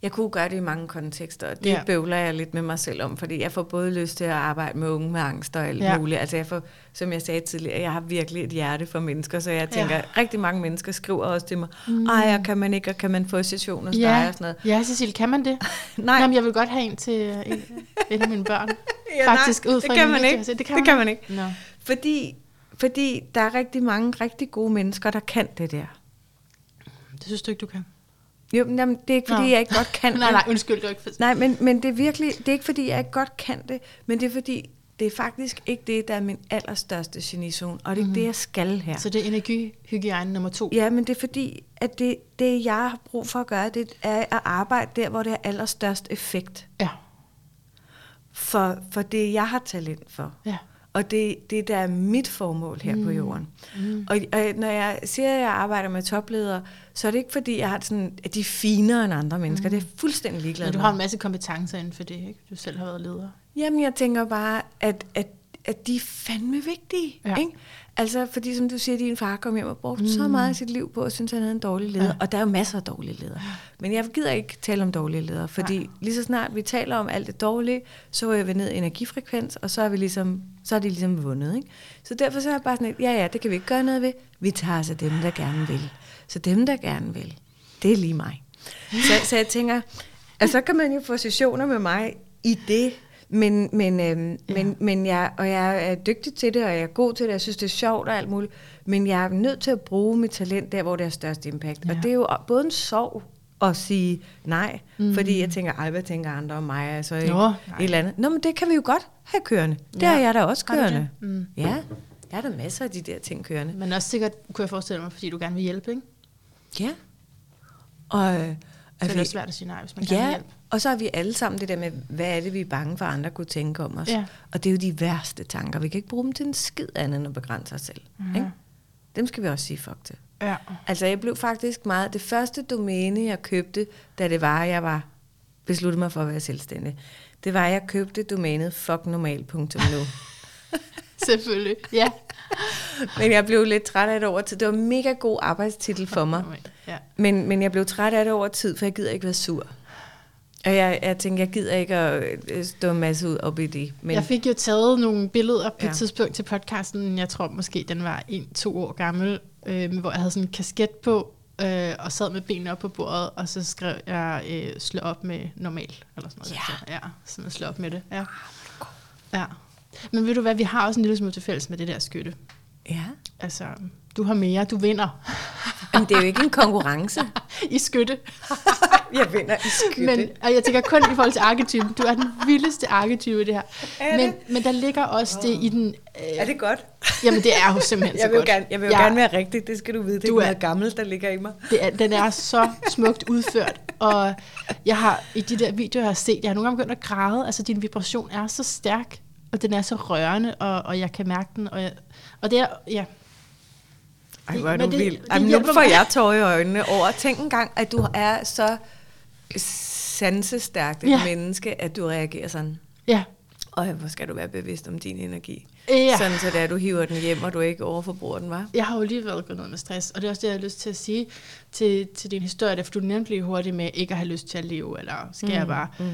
Jeg kunne gøre det i mange kontekster, og det Ja. bøvler jeg lidt med mig selv om, fordi jeg får både lyst til at arbejde med unge med angst og alt Ja. muligt. Altså jeg får, som jeg sagde tidligere, jeg har virkelig et hjerte for mennesker, så jeg tænker, Ja. rigtig mange mennesker skriver også til mig, mm. ej, og kan man ikke, og kan man få session hos dig Ja, og sådan noget. ja Cecil, kan man det? Nej. Jamen, jeg vil godt have en til øh, en, en af mine børn. Ja, Faktisk nej, ud fra det kan man ikke. det kan det man kan man ikke. Nå. Fordi, fordi der er rigtig mange rigtig gode mennesker, der kan det der. Det synes du ikke, du kan? Jo, men jamen, det er ikke, fordi Nå. jeg ikke godt kan nej, det. nej, undskyld, du ikke for... Nej, men, men det er virkelig, det er ikke fordi, jeg ikke godt kan det, men det er fordi, det er faktisk ikke det, der er min allerstørste genizone, og det er mm. det, jeg skal her. Så det er energihygiejne nummer to? Ja, men det er fordi, at det, det, jeg har brug for at gøre, det er at arbejde der, hvor det har allerstørst effekt Ja. for, for det, jeg har talent for. Ja. Og det, det der er mit formål her mm. på jorden. Mm. Og, og når jeg siger, at jeg arbejder med topledere, så er det ikke fordi, jeg har sådan, at de er finere end andre mennesker. Mm. Det er fuldstændig ligeglad Men du har en masse kompetencer inden for det, ikke? Du selv har været leder. Jamen, jeg tænker bare, at, at, at de er fandme vigtige. Ja. Ikke? Altså, fordi som du siger, din far kom hjem og brugte mm. så meget af sit liv på, at synes, han havde en dårlig leder. Ja. Ja. Og der er jo masser af dårlige ledere. Men jeg gider ikke tale om dårlige ledere, fordi Nej. lige så snart vi taler om alt det dårlige, så er vi ned i energifrekvens, og så er, vi ligesom, så er de ligesom vundet. Ikke? Så derfor så er jeg bare sådan, lidt, ja ja, det kan vi ikke gøre noget ved. Vi tager altså dem, der gerne vil. Så dem, der gerne vil, det er lige mig. Så, så jeg tænker, at så kan man jo få sessioner med mig i det, Men, men, øhm, ja. men, men jeg, og jeg er dygtig til det, og jeg er god til det, jeg synes, det er sjovt og alt muligt. Men jeg er nødt til at bruge mit talent der, hvor det har størst impact. Ja. Og det er jo både en sorg at sige nej, mm. fordi jeg tænker, ej, hvad tænker andre om mig? Altså ikke Nå, et eller andet. Nå, men det kan vi jo godt have kørende. Det Ja. har jeg da også det? kørende. Mm. Ja, jeg har da masser af de der ting kørende. Men også sikkert, kunne jeg forestille mig, fordi du gerne vil hjælpe, ikke? Ja. Og, øh, Så at er det svært at sige nej, hvis man gerne vil hjælpe. Og så har vi alle sammen det der med, hvad er det, vi er bange for, andre kunne tænke om os. Ja. Og det er jo de værste tanker. Vi kan ikke bruge dem til en skid andet end at begrænse os selv. Mhm. Ikke? Dem skal vi også sige fuck til. Ja. Altså, jeg blev faktisk meget... Det første domæne, jeg købte, da det var, jeg var besluttet mig for at være selvstændig, det var, at jeg købte domænet fucknormal.nu. Selvfølgelig. Ja. Men jeg blev lidt træt af det over tid. Det var en mega god arbejdstitel for mig. Ja. Men, men jeg blev træt af det over tid, for jeg gider ikke være sur. Og jeg, jeg tænkte, jeg gider ikke at øh, stå en masse ud op i det. Men Jeg fik jo taget nogle billeder på ja. Ja. et tidspunkt til podcasten. Jeg tror måske, den var en-to år gammel, øh, hvor jeg havde sådan en kasket på, øh, og sad med benene op på bordet, og så skrev jeg, øh, slå op med normal, eller sådan noget. Ja. Så, ja, sådan at slå op med det. Ja. ja. Men ved du hvad, vi har også en lille smule til fælles med det der skytte. ja. Altså, du har mere, du vinder Jamen, det er jo ikke en konkurrence. i skytte. jeg vinder i Men, og jeg tænker kun i forhold til arketypen. Du er den vildeste arketype i det her. Er Men, det? men der ligger også det i den... Øh, Er det godt? Jamen, det er jo simpelthen Jeg så vil godt. gerne, jeg vil jo Ja, gerne være rigtig, det skal du vide. Det er Du er- noget gammelt, der ligger i mig. Det er, den er så smukt udført, og jeg har i de der videoer, jeg har set, jeg har nogle gange begyndt at græde, altså din vibration er så stærk, og den er så rørende, og, og jeg kan mærke den, og, jeg, og det er, ja, Ej, hvor er du det- vild. det Ej, men nu får jeg tårer i øjnene over. Tænk engang, at du er så sansestærkt et Ja. menneske, at du reagerer sådan. ja, Og hvor skal du være bevidst om din energi. ja. Sådan så det er, at du hiver den hjem, og du ikke overforbruger den, var. Jeg har jo lige været gået ned med stress, og det er også det, jeg har lyst til at sige til, til din historie, der, for du nemlig lige hurtigt med ikke at have lyst til at leve, eller skal mm. jeg bare. Mm.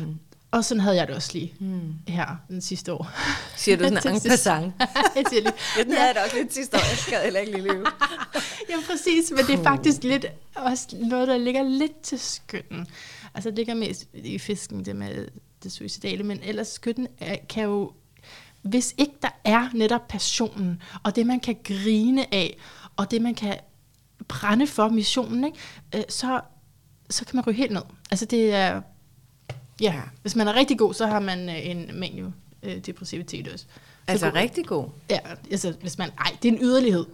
Og sådan havde jeg det også lige Mm. her den sidste år. Siger du sådan en passant? jeg siger lige, Ja, den havde jeg da også lidt sidste år. Jeg skal heller ikke lige leve. Ja, præcis, men det er faktisk lidt, også noget, der ligger lidt til skytten. Altså det ligger mest i fisken, det med det suicidale, men ellers skytten kan jo, hvis ikke der er netop passionen, og det man kan grine af, og det man kan brænde for missionen, ikke? Øh, så, så kan man ryge helt ned. Altså det er, ja, hvis man er rigtig god, så har man øh, en manio øh, depressivitet også. Så Altså kunne- rigtig god. Ja, altså hvis man... Ej, det er en yderlighed.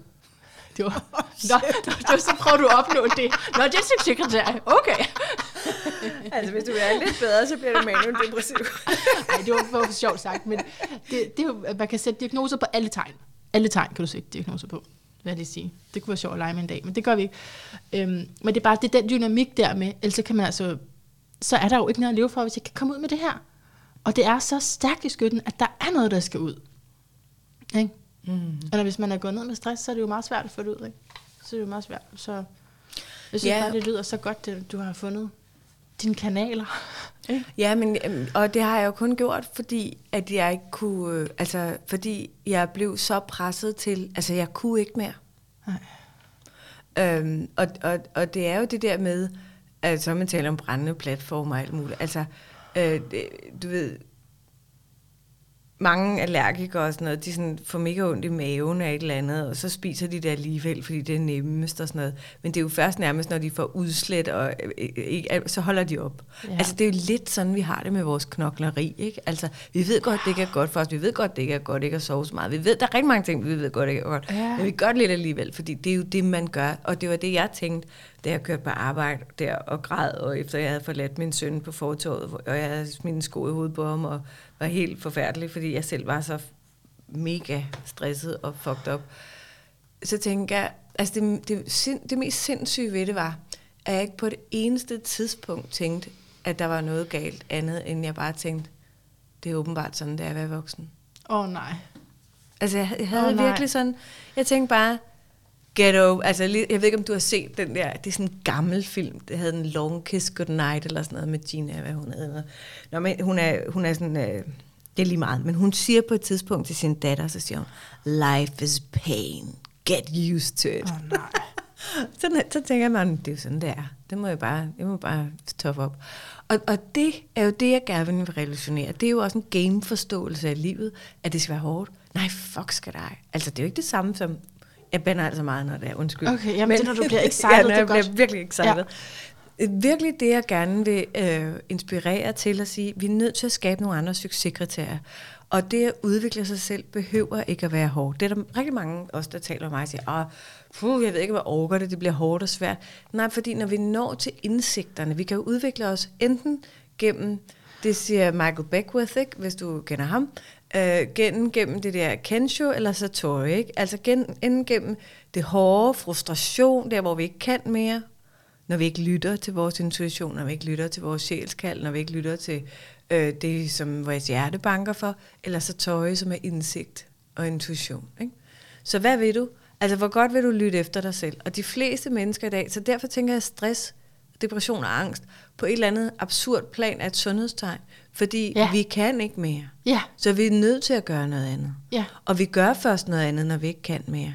Det var, nå, det var, så prøver du at opnå det. Nå, det er succeskriteriet. Okay. Altså, hvis du er lidt bedre, så bliver du manuelt depressiv. Nej, det var for, for sjovt sagt, men det, det er man kan sætte diagnoser på alle tegn. Alle tegn kan du sætte diagnoser på, jeg lige sige. Det kunne være sjovt at lege med en dag, men det gør vi ikke. Øhm, men det er bare det er den dynamik der med, ellers så kan man altså, så er der jo ikke noget at leve for, hvis jeg kan komme ud med det her. Og det er så stærkt i skytten, at der er noget, der skal ud. Ikke? Mm. Eller hvis man er gået ned med stress, så er det jo meget svært at få det ud, ikke? Så er det jo meget svært. Så jeg synes Ja. bare, det lyder så godt, at du har fundet dine kanaler. Ikke? Ja, men, øhm, og det har jeg jo kun gjort, fordi at jeg ikke kunne, øh, altså fordi jeg blev så presset til, altså jeg kunne ikke mere. Nej. Øhm, og, og, og det er jo det der med, altså man taler om brændende platformer og alt muligt, altså øh, det, du ved, mange allergikere og sådan noget, de sådan får mega ondt i maven af et eller andet, og så spiser de det alligevel, fordi det er nemmest og sådan noget. Men det er jo først nærmest, når de får udslet, og øh, øh, ikke, så holder de op. Ja. Altså det er jo lidt sådan, vi har det med vores knokleri, ikke? Altså vi ved godt, det ikke er godt for os, vi ved godt, det ikke er godt ikke at sove så meget. Vi ved, der er rigtig mange ting, vi ved godt, det ikke er godt. Ja. Men vi gør det lidt alligevel, fordi det er jo det, man gør. Og det var det, jeg tænkte, da jeg kørte på arbejde der og græd, og efter jeg havde forladt min søn på fortorvet, og jeg havde en sko i hovedet på ham, og var helt forfærdelig, fordi jeg selv var så mega stresset og fucked up. Så tænkte jeg, altså det, det, sind, det mest sindssyge ved det var, at jeg ikke på det eneste tidspunkt tænkte, at der var noget galt andet, end jeg bare tænkte, det er åbenbart sådan, det er at være voksen. Åh oh, nej. Altså, jeg, jeg havde oh, nej. virkelig sådan... Jeg tænkte bare, over... Altså, jeg ved ikke, om du har set den der... Det er sådan en gammel film. Det havde en Long Kiss Goodnight, eller sådan noget med Gina, hvad hun hedder. Nå, men hun er, hun er sådan... Øh, det er lige meget. Men hun siger på et tidspunkt til sin datter, så siger hun, life is pain. Get used to it. Oh, nej. så, så tænker man, det er jo sådan, det er. Det må jeg bare, jeg må bare tough op. Og, og det er jo det, jeg gerne vil revolutionere. Det er jo også en gameforståelse af livet, at det skal være hårdt. Nej, fuck skal dig. Altså, det er jo ikke det samme som... Jeg bander altså meget, når det er undskyld. Okay, jamen det er, når du bliver excited, ja, det er jeg godt. bliver virkelig excited. Ja. Virkelig det, jeg gerne vil øh, inspirere til at sige, vi er nødt til at skabe nogle andre succeskriterier. Og det at udvikle sig selv behøver ikke at være hårdt. Det er der rigtig mange også, der taler om mig og siger, Åh, puh, jeg ved ikke, hvad overgår det, det bliver hårdt og svært. Nej, fordi når vi når til indsigterne, vi kan jo udvikle os enten gennem, det siger Michael Beckwith, ikke, hvis du kender ham, øh, gennem, gennem det der Kensho eller Satori, ikke? altså gen, enten gennem det hårde, frustration, der hvor vi ikke kan mere, når vi ikke lytter til vores intuition, når vi ikke lytter til vores sjælskald, når vi ikke lytter til øh, det, som vores hjerte banker for, eller så tøje, som er indsigt og intuition. Ikke? Så hvad vil du? Altså, hvor godt vil du lytte efter dig selv? Og de fleste mennesker i dag, så derfor tænker jeg, stress, depression og angst, på et eller andet absurd plan er et sundhedstegn. Fordi ja. vi kan ikke mere. Ja. Så vi er nødt til at gøre noget andet. Ja. Og vi gør først noget andet, når vi ikke kan mere.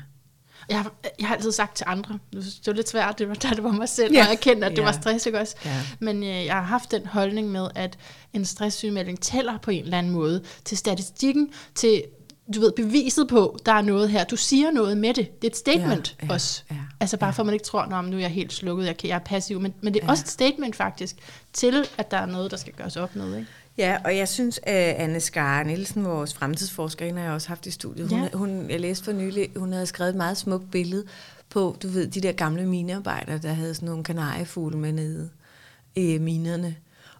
Jeg har, jeg har altid sagt til andre, det var lidt svært, det var, da det var mig selv, ja. og jeg kendte, at det ja. var stress, ikke også? Ja. Men øh, jeg har haft den holdning med, at en stresssygemelding tæller på en eller anden måde til statistikken, til du ved, beviset på, der er noget her. Du siger noget med det. Det er et statement Ja, ja, også. ja, altså bare ja. for, at man ikke tror, at nu er jeg helt slukket, jeg, kan, jeg er passiv. Men, men det er Ja. også et statement faktisk, til at der er noget, der skal gøres op med. Ikke? Ja, og jeg synes, at Anne Skar Nielsen, vores fremtidsforsker, hende har jeg også haft i studiet. Hun, Ja. hun, jeg læste for nylig, hun havde skrevet et meget smukt billede på, du ved, de der gamle minearbejdere, der havde sådan nogle kanariefugle med nede i minerne.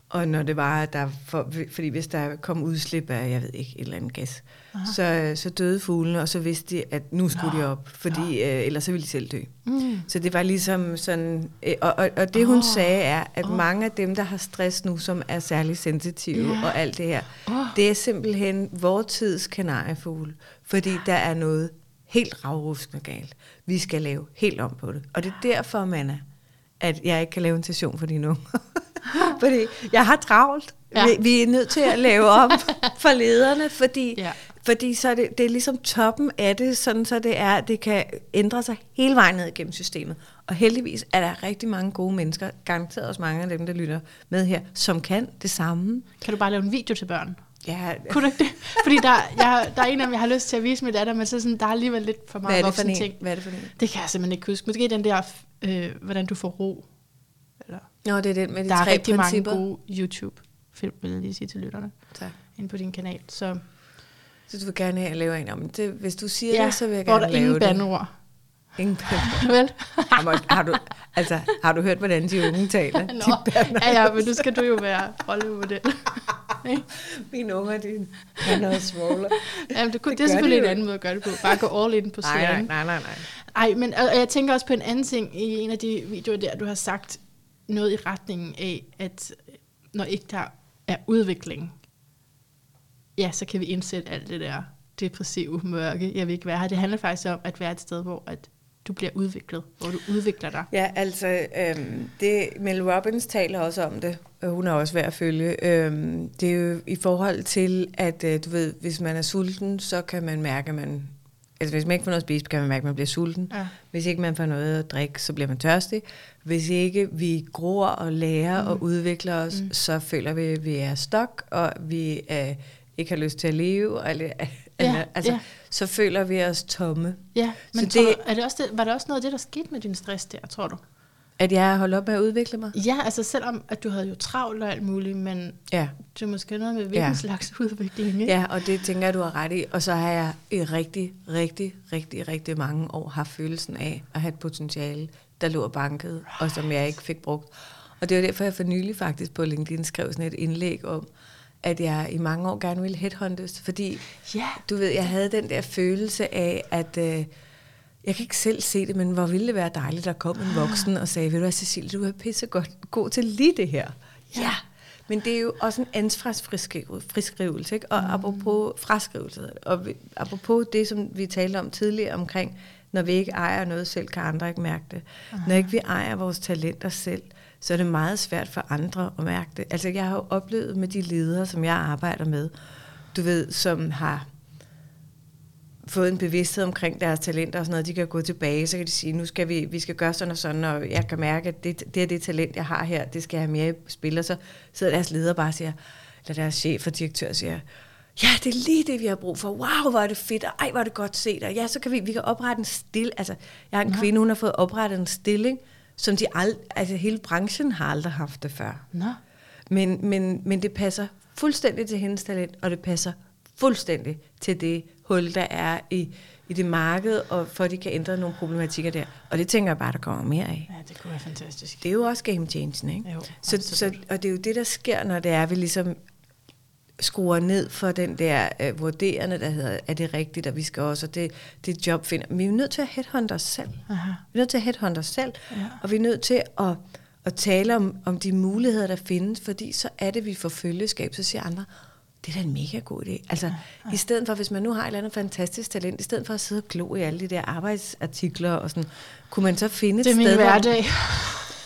Og når det var, der, for, fordi hvis der kom udslip af, jeg ved ikke, et eller andet gas, så, så døde fuglene, og så vidste de, at nu skulle Nå. de op, fordi øh, ellers så ville de selv dø. Mm. Så det var ligesom sådan, øh, og, og, og det hun Åh, sagde er, at åh. mange af dem, der har stress nu, som er særlig sensitive Ja. og alt det her, Åh. det er simpelthen vores tids kanariefugle, fordi der er noget helt ravruskende galt. Vi skal lave helt om på det. Og det er derfor, Manna, at jeg ikke kan lave en session for dine unger. fordi jeg har travlt. Ja. Ja. Vi, vi er nødt til at lave om for lederne, fordi, Ja. Fordi så er det, det er ligesom toppen af det, sådan så det er, det kan ændre sig hele vejen ned igennem systemet. Og heldigvis er der rigtig mange gode mennesker, garanteret også mange af dem, der lytter med her, som kan det samme. Kan du bare lave en video til børn? Ja, Kunne du ikke det? Fordi der, jeg, der er en af dem, jeg har lyst til at vise min datter, men så sådan, der er alligevel lidt for meget er en? ting. Hvad er det for en? Det kan jeg simpelthen ikke huske. Måske den der, øh, hvordan du får ro. Eller, Nå, det er den med de der er tre rigtig principper. mange gode YouTube-film, vil jeg lige sige til lytterne, Tak. inde på din kanal. Så Så du vil gerne have, at jeg laver en om det. Hvis du siger ja, det, så vil jeg hvor gerne der lave ingen det. bandeord. Ingen bandeord. Vel? har, har, du, altså, har du hørt, hvordan de unge taler? Nå, De bander. ja, ja, men nu skal du jo være rollemodel. Mine unger, de han er smaller. Jamen, det, kunne, Det det, er selvfølgelig de en anden måde at gøre det på. Bare gå all in på Nej, nej, nej, nej, nej. Ej, men og jeg tænker også på en anden ting i en af de videoer der, du har sagt noget i retningen af, at når ikke der er udvikling, ja, så kan vi indsætte alt det der depressive mørke. Jeg vil ikke være her. Det handler faktisk om at være et sted, hvor at du bliver udviklet, hvor du udvikler dig. Ja, altså, øhm, det, Mel Robbins taler også om det, og hun er også værd at følge. Øhm, det er jo i forhold til, at øh, du ved, hvis man er sulten, så kan man mærke, at man... Altså, hvis man ikke får noget at spise, kan man mærke, at man bliver sulten. Ja. Hvis ikke man får noget at drikke, så bliver man tørstig. Hvis ikke vi gror og lærer mm. og udvikler os, mm. så føler vi, at vi er stok, og vi øh, ikke har lyst til at leve. Eller, Ja, altså, ja. Så føler vi os tomme. Ja, men Så det- du, er det også det, var det også noget af det, der skete med din stress der, tror du? At jeg har holdt op med at udvikle mig. Ja, altså selvom at du havde jo travlt og alt muligt, men Ja. det er måske noget med hvilken Ja. slags udvikling, ikke? Ja, og det tænker jeg, du har ret i. Og så har jeg i rigtig, rigtig, rigtig, rigtig mange år haft følelsen af at have et potentiale, der lå og bankede, og som jeg ikke fik brugt. Og det var derfor, jeg for nylig faktisk på LinkedIn skrev sådan et indlæg om, at jeg i mange år gerne ville headhuntes, fordi Ja. du ved, jeg havde den der følelse af, at øh, jeg kan ikke selv se det, men hvor ville det være dejligt, at der kom en voksen og sagde, ved du hvad, Cecilie, du er pisse godt god til lige det her. Ja. ja. Men det er jo også en ansvarsfriskrivelse, ikke? Og mm. apropos fraskrivelse, og vi, apropos det, som vi talte om tidligere omkring, når vi ikke ejer noget selv, kan andre ikke mærke det. Når ikke vi ejer vores talenter selv, så er det meget svært for andre at mærke det. Altså jeg har jo oplevet med de ledere, som jeg arbejder med, du ved, som har fået en bevidsthed omkring deres talenter og sådan noget, de kan gå tilbage, så kan de sige, nu skal vi, vi skal gøre sådan og sådan, og jeg kan mærke, at det, det er det talent, jeg har her, det skal jeg have mere i spil, og så sidder deres leder bare og siger, eller deres chef og direktør siger, ja, det er lige det, vi har brug for. Wow, hvor er det fedt, og ej, hvor er det godt set. Og ja, så kan vi, vi kan oprette en stil. Altså, jeg har en Nå. kvinde, hun har fået oprettet en stilling, som de ald- altså, hele branchen har aldrig haft det før. Nå. Men, men, men det passer fuldstændig til hendes talent, og det passer fuldstændig til det hul, der er i, i det marked, og for at de kan ændre nogle problematikker der. Og det tænker jeg bare, der kommer mere af. Ja, det kunne være fantastisk. Det er jo også game changing, ikke? Jo, så, så, og det er jo det, der sker, når det er, vi ligesom skruer ned for den der øh, vurderende, der hedder, er det rigtigt, og vi skal også, og det, det job finder. Men vi er nødt til at headhunte os selv. Aha. Vi er nødt til at headhunte os selv, Ja. og vi er nødt til at, at tale om, om de muligheder, der findes, fordi så er det, vi får følgeskab, så siger andre, det er da en mega god idé. Altså, ja. i stedet for, hvis man nu har et eller andet fantastisk talent, i stedet for at sidde og glo i alle de der arbejdsartikler og sådan, kunne man så finde et Det er min sted, hvor- hverdag.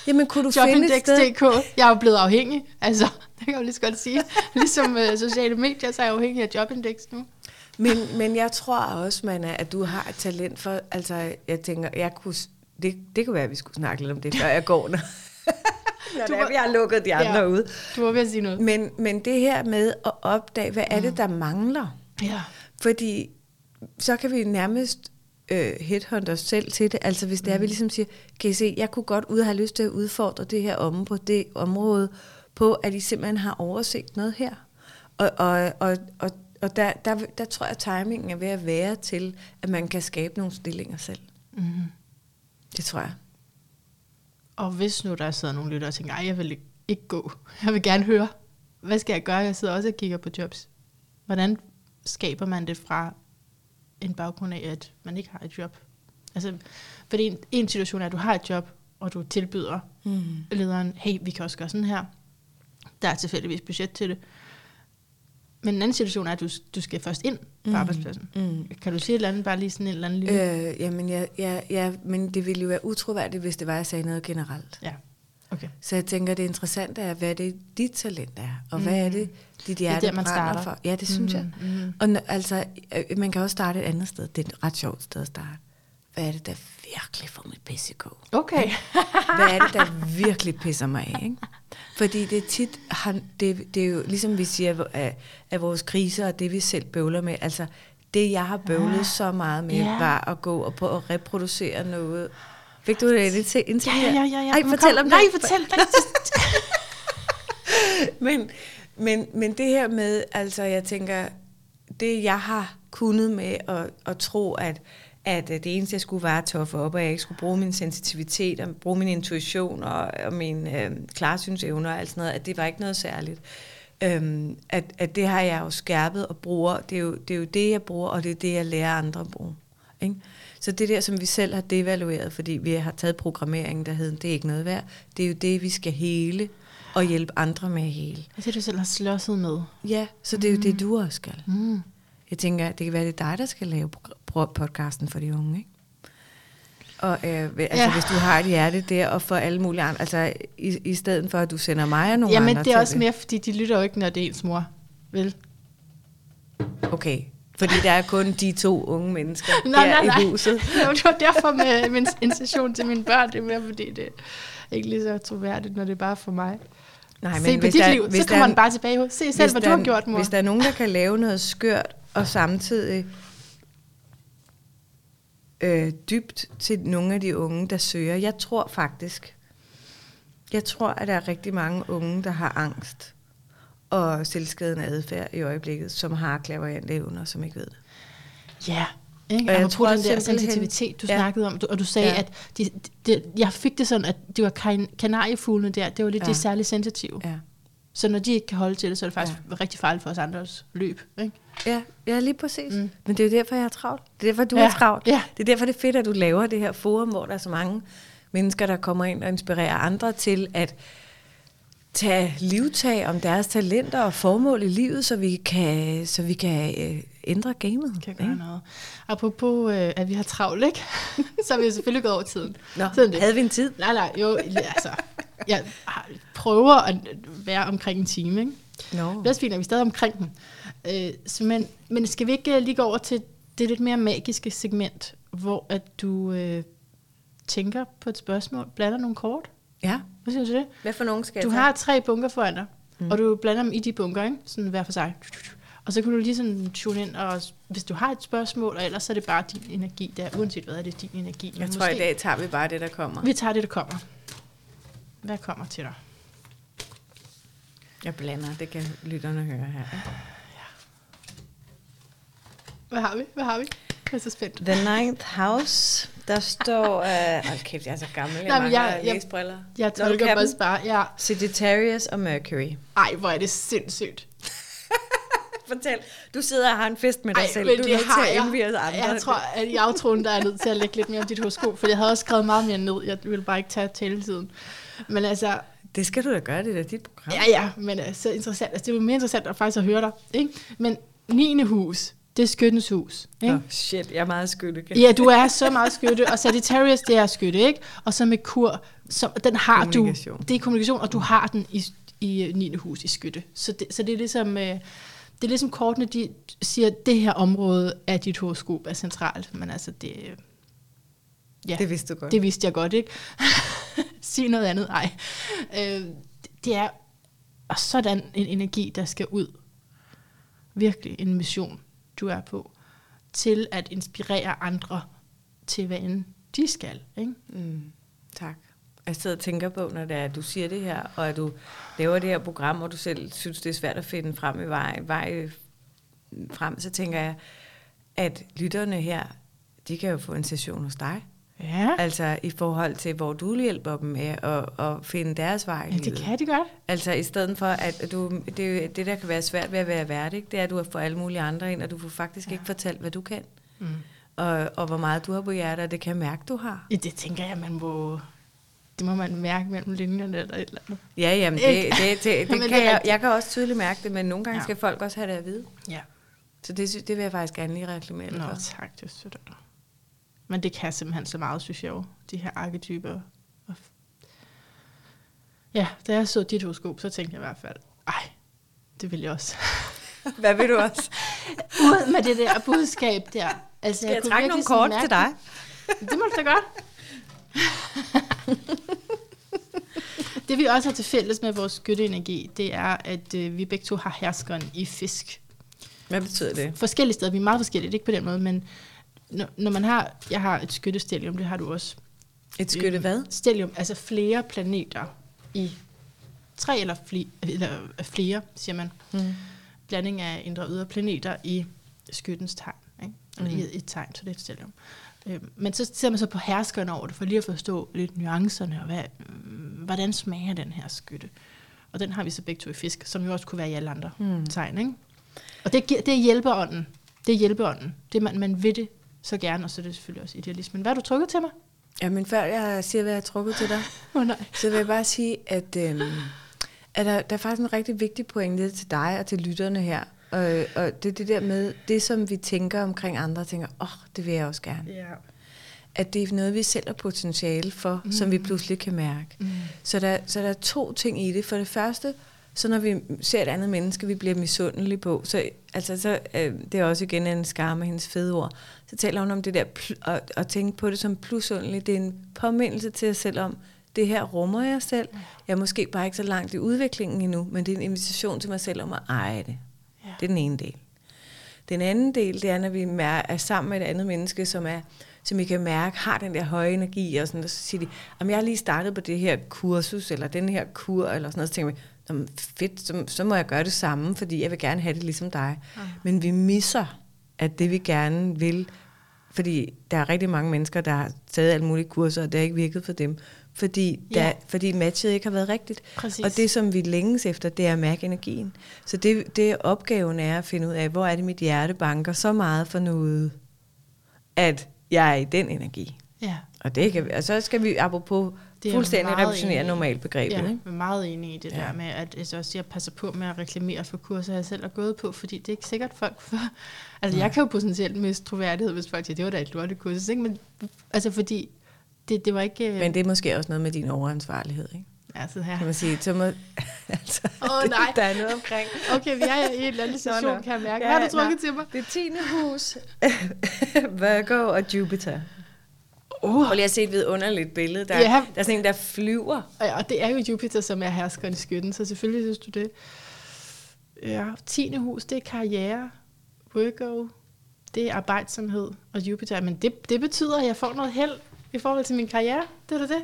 Jamen, kunne du finde et sted? Jobindex.dk. Jeg er jo blevet afhængig. Altså, det kan jeg jo lige så godt sige. Ligesom uh, sociale medier, så er jeg afhængig af Jobindex nu. Men, men jeg tror også, man er, at du har et talent for, altså, jeg tænker, jeg kunne, det, det kunne være, at vi skulle snakke lidt om det, før jeg går, når, når Du det er, vi har lukket de andre Ja. ja. ud. Du var ved at sige noget. Men, men det her med at opdage, hvad er det, der mangler? Ja. Fordi så kan vi nærmest øh, headhunte os selv til det. Altså hvis det er, vi ligesom siger, kan I se, jeg kunne godt ud have lyst til at udfordre det her om på det område, på at I simpelthen har overset noget her. Og, og, og, og, og der, der, der tror jeg, at timingen er ved at være til, at man kan skabe nogle stillinger selv. Mm. Det tror jeg. Og hvis nu der sidder nogle lyttere og tænker, ej, jeg vil ikke gå. Jeg vil gerne høre, hvad skal jeg gøre? Jeg sidder også og kigger på jobs. Hvordan skaber man det fra en baggrund af, at man ikke har et job? Altså, fordi en, en situation er, at du har et job, og du tilbyder Mm. lederen, hey, vi kan også gøre sådan her. Der er tilfældigvis budget til det. Men en anden situation er, at du, du skal først ind på Mm. arbejdspladsen. Mm. Kan du sige et eller andet, bare lige sådan en eller anden lille... Øh, jamen, ja, ja, ja, men det ville jo være utroværdigt, hvis det var, at jeg sagde noget generelt. Ja, okay. Så jeg tænker, det interessante er, hvad det dit talent er, og mm. hvad er det, dit hjerte der, man starter. for. Ja, det synes mm. jeg. Mm. Og n- altså, øh, man kan også starte et andet sted. Det er et ret sjovt sted at starte. Hvad er det, der virkelig får mit pisse i gå? Okay. Hvad er det, der virkelig pisser mig af? Ikke? Fordi det er tit, han, det, det er jo ligesom vi siger, at, at vores kriser og det vi selv bøvler med, altså det jeg har bøvlet Ah, så meget med, ja. var at gå og på at reproducere noget. Fik du det indtil Ja, ja, ja, ja. Ej, Men fortæl kom, om Nej, det. fortæl. Nej, men, men, men det her med, altså jeg tænker, det jeg har kunnet med at, at tro, at, at det eneste jeg skulle være toffe op, og jeg ikke skulle bruge min sensitivitet, og bruge min intuition og, og min øh, klarsynsevner og alt sådan noget, at det var ikke noget særligt. Øhm, at, at det har jeg jo skærpet og bruger. Det er, jo, det er jo det, jeg bruger, og det er det, jeg lærer andre at bruge. Ikke? Så det der, som vi selv har devalueret, fordi vi har taget programmeringen, der hed, det er ikke noget værd, det er jo det, vi skal hele og hjælpe andre med at hele. Det er det, du selv har slåsset med. Ja, så det er jo det, du også skal. Mm. Jeg tænker, det kan være, det er dig, der skal lave podcasten for de unge, ikke? Og øh, altså, Ja. hvis du har et hjerte der, og for alle mulige andre, altså i, i stedet for, at du sender mig og nogle Jamen, andre det er også mere, fordi de lytter jo ikke, når det er ens mor. Vel? Okay, fordi der er kun de to unge mennesker Nej, der nej, nej. i huset. Jo, det var derfor med min incitation til mine børn. Det er mere, fordi det er ikke lige så troværdigt, når det er bare for mig. Nej, Se på dit liv, så kommer den bare tilbage. Se selv, hvis hvad du der- har gjort, mor. Hvis der er nogen, der kan lave noget skørt, og samtidig øh, dybt til nogle af de unge, der søger. Jeg tror faktisk, jeg tror, at der er rigtig mange unge, der har angst og selvskadende adfærd i øjeblikket, som har klaverante evner, som ikke ved det. Ja, ikke? Og Og jeg tror den der sensitivitet, du Ja. snakkede om, du, og du sagde, Ja. at de, de, jeg fik det sådan, at det var kan, kanariefuglene der, det var lidt Ja. de særligt sensitive. Ja. Så når de ikke kan holde til det, så er det faktisk ja. rigtig farligt for os andres løb. Ikke? Ja, ja, lige præcis. Mm. Men det er jo derfor, jeg er travlt. Det er derfor, du Ja, er travlt. ja. Det er derfor, det er fedt, at du laver det her forum, hvor der er så mange mennesker, der kommer ind og inspirerer andre til at tage livtag om deres talenter og formål i livet, så vi kan, så vi kan øh, ændre gamet. Kan ikke? gøre noget. Apropos, øh, at vi har travlt, ikke? så er vi selvfølgelig gået over tiden. Nå, Sådan det. havde vi en tid? Nej, nej, jo, altså, jeg har- prøver at være omkring en time, ikke? Nå. Det er også fint, at vi er stadig omkring den. Øh, så men, men skal vi ikke lige gå over til det lidt mere magiske segment, hvor at du øh, tænker på et spørgsmål, blander nogle kort. Ja. Hvad siger du det? Hvad for nogen skal Du jeg tage? har tre bunker foran dig, mm. og du blander dem i de bunker, ikke? sådan hver for sig. Og så kan du lige sådan tune ind, og hvis du har et spørgsmål, og ellers så er det bare din energi der, uanset hvad er det din energi. Men Jeg tror, i dag tager vi bare det, der kommer. Vi tager det, der kommer. Hvad kommer til dig? Jeg blander, det kan lytterne høre her. Hvad har vi? Hvad har vi? Jeg er så spændt. The Ninth House, der står... Øh, hold kæft, jeg er så gammel, jeg Nej, mangler jeg- jeg- læsbriller. Jeg Nå, du tolker kan bare ja. Sagittarius og Mercury. Ej, hvor er det sindssygt. Fortæl, du sidder og har en fest med dig Ej, selv. men Du er det nødt har til at jeg. indvige os andre. Jeg tror, at i aftroen, der er jeg nødt til at lægge lidt mere om dit horoskop, for jeg havde også skrevet meget mere ned. Jeg ville bare ikke tage taletiden. Men altså, Det skal du da gøre, det er dit program. ja, ja, men altså, interessant. Altså, det var mere interessant at faktisk at høre dig. Ikke? Men 9. hus, det er skyttens hus. Ikke? Oh, shit, jeg er meget skytte. Ja, du er så meget skytte, og Sagittarius, det er skytte, ikke? Og så med kur, så, den har du, det er kommunikation, og du har den i, i 9. hus i skytte. Så det, så det er ligesom, øh, det er ligesom kortene, de siger, at det her område af dit horoskop er centralt, men altså det, øh, ja, Det vidste du godt. det vidste jeg godt, ikke? Sig noget andet, ej. Øh, det er sådan en energi, der skal ud. Virkelig en mission, du er på, til at inspirere andre til, hvad end de skal. Ikke? Mm, tak. Jeg sidder og tænker på, når det er, at du siger det her, og at du laver det her program, og du selv synes, det er svært at finde frem i vej, vej frem, så tænker jeg, at lytterne her, de kan jo få en session hos dig. Ja, Altså i forhold til, hvor du hjælper dem med at, at finde deres vej i ja det kan de godt. Altså i stedet for, at du, det, er det der kan være svært ved at være vært, ikke? det er, at du får alle mulige andre ind, og du får faktisk ja. ikke fortalt, hvad du kan. Mm. Og, og hvor meget du har på hjertet, og det kan jeg mærke, du har. Ja, det tænker jeg, man må... Det må man mærke mellem linjerne eller et eller andet. Ja, jamen, det, det, det, det, det kan jeg, jeg kan også tydeligt mærke det, men nogle gange Ja. skal folk også have det at vide. Ja. Så det, det vil jeg faktisk gerne lige reklamere Nå, for. tak, det er af dig. Men det kan simpelthen så meget, synes jeg jo, de her arketyper. Ja, da jeg så dit horoskop, så tænkte jeg i hvert fald, ej, det vil jeg også. Hvad vil du også? Ud med det der budskab der. Altså, Skal jeg kunne trække nogle kort til dig? mærke- Det må du da godt. det vi også har til fælles med vores skytteenergi, det er, at øh, vi begge to har herskeren i fisk. Hvad betyder det? forskellige steder. Vi er meget forskellige, ikke på den måde, men når, når man har, jeg har et skyttestelium, det har du også. Et skytte hvad? Stelium, altså flere planeter i tre eller, fli, eller flere, siger man. Mm. Blanding af indre og ydre planeter i skyttens tegn. Ikke? Eller Mhm. i, et tegn, så det er et stelium. Øh, Men så ser man så på herskeren over det, for lige at forstå lidt nuancerne, og hvad, mm, hvordan smager den her skytte. Og den har vi så begge to i fisk, som jo også kunne være i alle andre Mm. tegn. Ikke? Og det, det er hjælpeånden. Det er hjælpeånden. Det man, man vil det så gerne, og så er det selvfølgelig også idealismen. Hvad har du trukket til mig? Jamen, før jeg siger, hvad jeg har trukket til dig, oh, nej. så vil jeg bare sige, at, øhm, at der, der er faktisk en rigtig vigtig pointe til dig og til lytterne her. Og, og det er det der med, det som vi tænker omkring andre, tænker, åh, oh, det vil jeg også gerne. Ja. At det er noget, vi selv har potentiale for, mm. som vi pludselig kan mærke. Mm. Så der, så der er to ting i det. For det første, så når vi ser et andet menneske, vi bliver misundelige på, så, altså, så øh, det er også igen en skar med hendes fede ord, så taler hun om det der, pl- at, at tænke på det som plusundeligt. Det er en påmindelse til os selv om, det her rummer jeg selv. Jeg er måske bare ikke så langt i udviklingen endnu, men det er en invitation til mig selv om at eje det. Ja. Det er den ene del. Den anden del, det er, når vi er sammen med et andet menneske, som er som I kan mærke, har den der høje energi, og, sådan, og så siger de, om jeg har lige startet på det her kursus, eller den her kur, eller sådan noget, så tænker vi, "Nå, men fedt, så, så må jeg gøre det samme, fordi jeg vil gerne have det ligesom dig. Ja. Men vi misser, at det vi gerne vil, fordi der er rigtig mange mennesker, der har taget alle mulige kurser, og det har ikke virket for dem, fordi, Ja. der, fordi matchet ikke har været rigtigt. Præcis. Og det, som vi længes efter, det er at mærke energien. Så det, det opgaven er at finde ud af, hvor er det, mit hjerte banker så meget for noget, at jeg er i den energi. ja. Og, det kan, og så skal vi, apropos, Det er fuldstændig meget revolutionere enig i. normalbegrebet. Ja, Ikke? jeg er meget enig i det Ja. der med, at altså også, jeg passer på med at reklamere for kurser, jeg selv har gået på, fordi det er ikke sikkert folk for. Altså, jeg kan jo potentielt miste troværdighed, hvis folk siger, det var da et lortekursus, ikke? Men altså, fordi det, det var ikke... øh, Men det er måske også noget med din overansvarlighed. Ikke? Altså her. kan man sige. Så må, altså, Åh, nej. Der er noget omkring. Okay, vi er i en eller anden nå. kan jeg mærke. Ja, Hvad har du trukket til mig? Det tiende hus. Virgo og Jupiter. Oh. Prøv lige at se et vidunderligt billede. Der, Ja. der er sådan en, der flyver. Ja, og det er jo Jupiter, som er herskeren i skytten, så selvfølgelig synes du det. Ja, 10. hus, det er karriere. Virgo, det er arbejdsomhed. Og Jupiter, men det, det betyder, at jeg får noget held i forhold til min karriere. Det er det.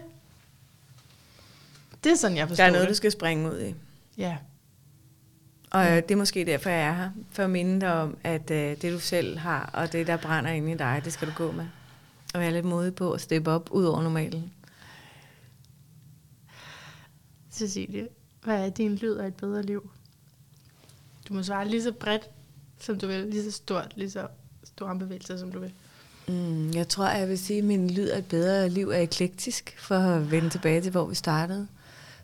Det er sådan, jeg forstår Der er noget, du det. skal springe ud i. Ja. Og øh, det er måske derfor, jeg er her. For at minde dig om, at øh, det du selv har, og det der brænder inde i dig, det skal du gå med. Og være lidt modig på at steppe op ud over normalen. Cecilie, hvad er din lyd af et bedre liv? Du må svare lige så bredt, som du vil. Lige så stort, lige så stor armbevægelser, som du vil. Mm, jeg tror, jeg vil sige, at min lyd af et bedre liv er eklektisk, for at vende tilbage til, hvor vi startede.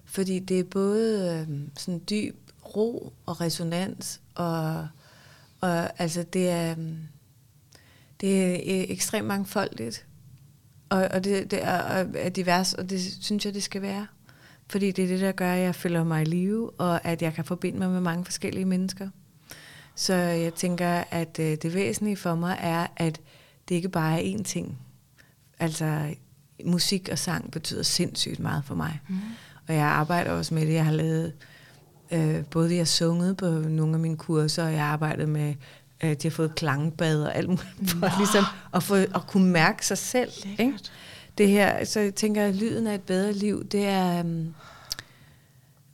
Fordi det er både øh, sådan dyb ro og resonans, og, og altså det er, øh, det er øh, ekstremt mangfoldigt, og, og det, det er, er divers, og det synes jeg, det skal være. Fordi det er det, der gør, at jeg føler mig i live, og at jeg kan forbinde mig med mange forskellige mennesker. Så jeg tænker, at øh, det væsentlige for mig er, at det ikke bare er én ting. Altså, musik og sang betyder sindssygt meget for mig. Mm. Og jeg arbejder også med det. Jeg har lavet, øh, både jeg sunget på nogle af mine kurser, og jeg har arbejdet med, øh, de har fået klangbad og alt muligt, for ligesom at, få, at kunne mærke sig selv. Ikke? Det her, så jeg tænker, at lyden af et bedre liv, det er, øhm,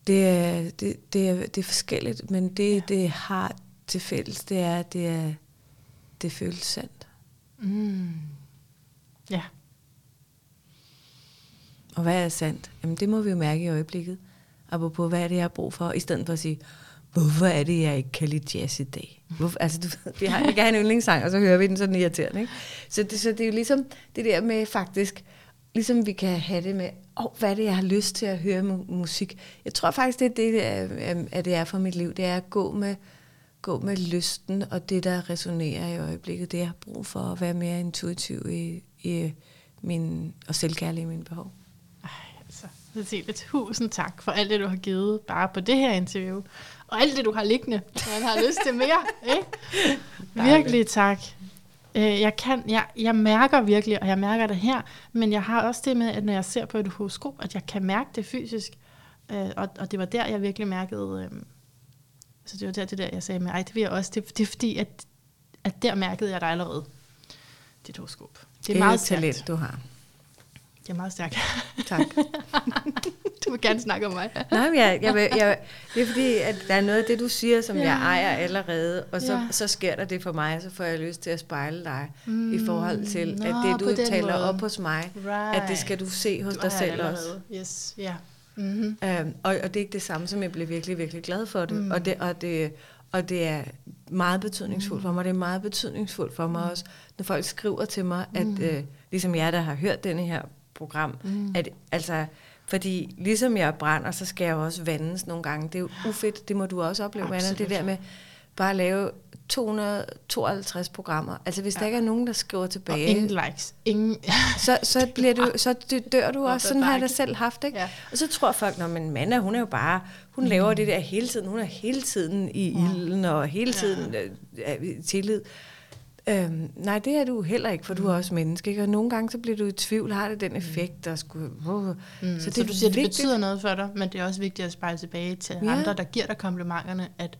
det er, det, det er, det er forskelligt, men det, ja. det har til fælles, det er, det er, det føles sandt. Mm. Ja. Og hvad er sandt? Jamen det må vi jo mærke i øjeblikket. Apropos, hvad er det, jeg har brug for? I stedet for at sige, hvorfor er det, jeg ikke kan lide jazz i dag? Hvorfor? Altså, du vi har ikke have en yndlingssang, og så hører vi den sådan irriterende. Ikke? Så, det, så det er jo ligesom det der med faktisk, ligesom vi kan have det med, åh, oh, hvad er det, jeg har lyst til at høre mu- musik? Jeg tror faktisk, det er det, det er, at det er for mit liv. Det er at gå med, gå med lysten, og det, der resonerer i øjeblikket, det jeg har brug for at være mere intuitiv i, i min, og selvkærlig i mine behov. Ej, altså, Cecilie, tusind tak for alt det, du har givet bare på det her interview. Og alt det, du har liggende. Man har lyst til mere, ikke? Virkelig tak. Øh, Jeg, kan, jeg, jeg mærker virkelig, og jeg mærker det her, men jeg har også det med, at når jeg ser på et horoskop, at jeg kan mærke det fysisk. Øh, Og, og det var der, jeg virkelig mærkede, øh, så det var der, det der, jeg sagde med, ej, det vil jeg også. Det, det er fordi, at, at der mærkede jeg dig allerede, dit horoskop. Det er, det er meget talent, du har. Det er meget stærkt. Tak. du vil gerne snakke om mig. Nej, men jeg, jeg, vil- jeg, det er fordi, at der er noget af det, du siger, som Ja. jeg ejer allerede, og så, Ja. så sker der det for mig, så får jeg lyst til at spejle dig mm. i forhold til, Nå, at det, du taler måde. op hos mig, Right. at det skal du se hos Du dig selv allerede. også. Yes, ja. Mm-hmm. Øhm, og, og det er ikke det samme, som jeg bliver virkelig, virkelig glad for det. Mm. Mm. Og, det og, det og det er meget betydningsfuldt for mig. Det er meget betydningsfuldt for mig også, når folk skriver til mig, at øh, ligesom jeg, der har hørt denne her program, mm. at altså, fordi ligesom jeg brænder, så skal jeg jo også vandes nogle gange. Det er jo ufedt, det må du også opleve, Anna, det der med bare at lave 252 programmer. Altså hvis ja. der ikke er nogen, der skriver Og tilbage, ingen likes. Ingen... så, så, bliver du, så dør du også. Sådan har jeg da selv haft, ikke? Ja. Ja. Og så tror folk, at Manna, hun er jo bare, hun mm. laver det der hele tiden. Hun er hele tiden i ilden og hele tiden øh, er i tillid. Øhm, nej, det er du heller ikke, for du er også menneske. Ikke? Og nogle gange så bliver du i tvivl, har det den effekt, der skulle... Uh. Mm, så, det så du siger, at det vigtigt. betyder noget for dig, men det er også vigtigt at spejle tilbage til ja. Andre, der giver dig komplimenterne, at,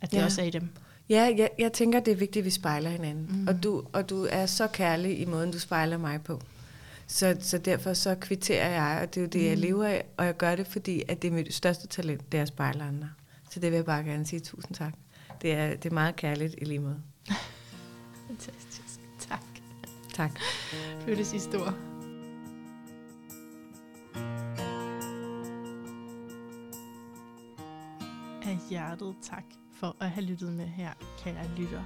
at det ja. Også er i dem. Ja, jeg, jeg tænker, det er vigtigt, at vi spejler hinanden. Mm. Mm. Og, du, og du er så kærlig i måden, du spejler mig på. Så, så derfor så kvitterer jeg, og det er jo det, jeg Mm. lever af. Og jeg gør det, fordi at det er mit største talent, det er at spejle andre. Så det vil jeg bare gerne sige tusind tak. Det er, det er meget kærligt i lige måde. Fantastisk. Tak. Tak. Føles i stor. Af hjertet tak for at have lyttet med her, kære lytter.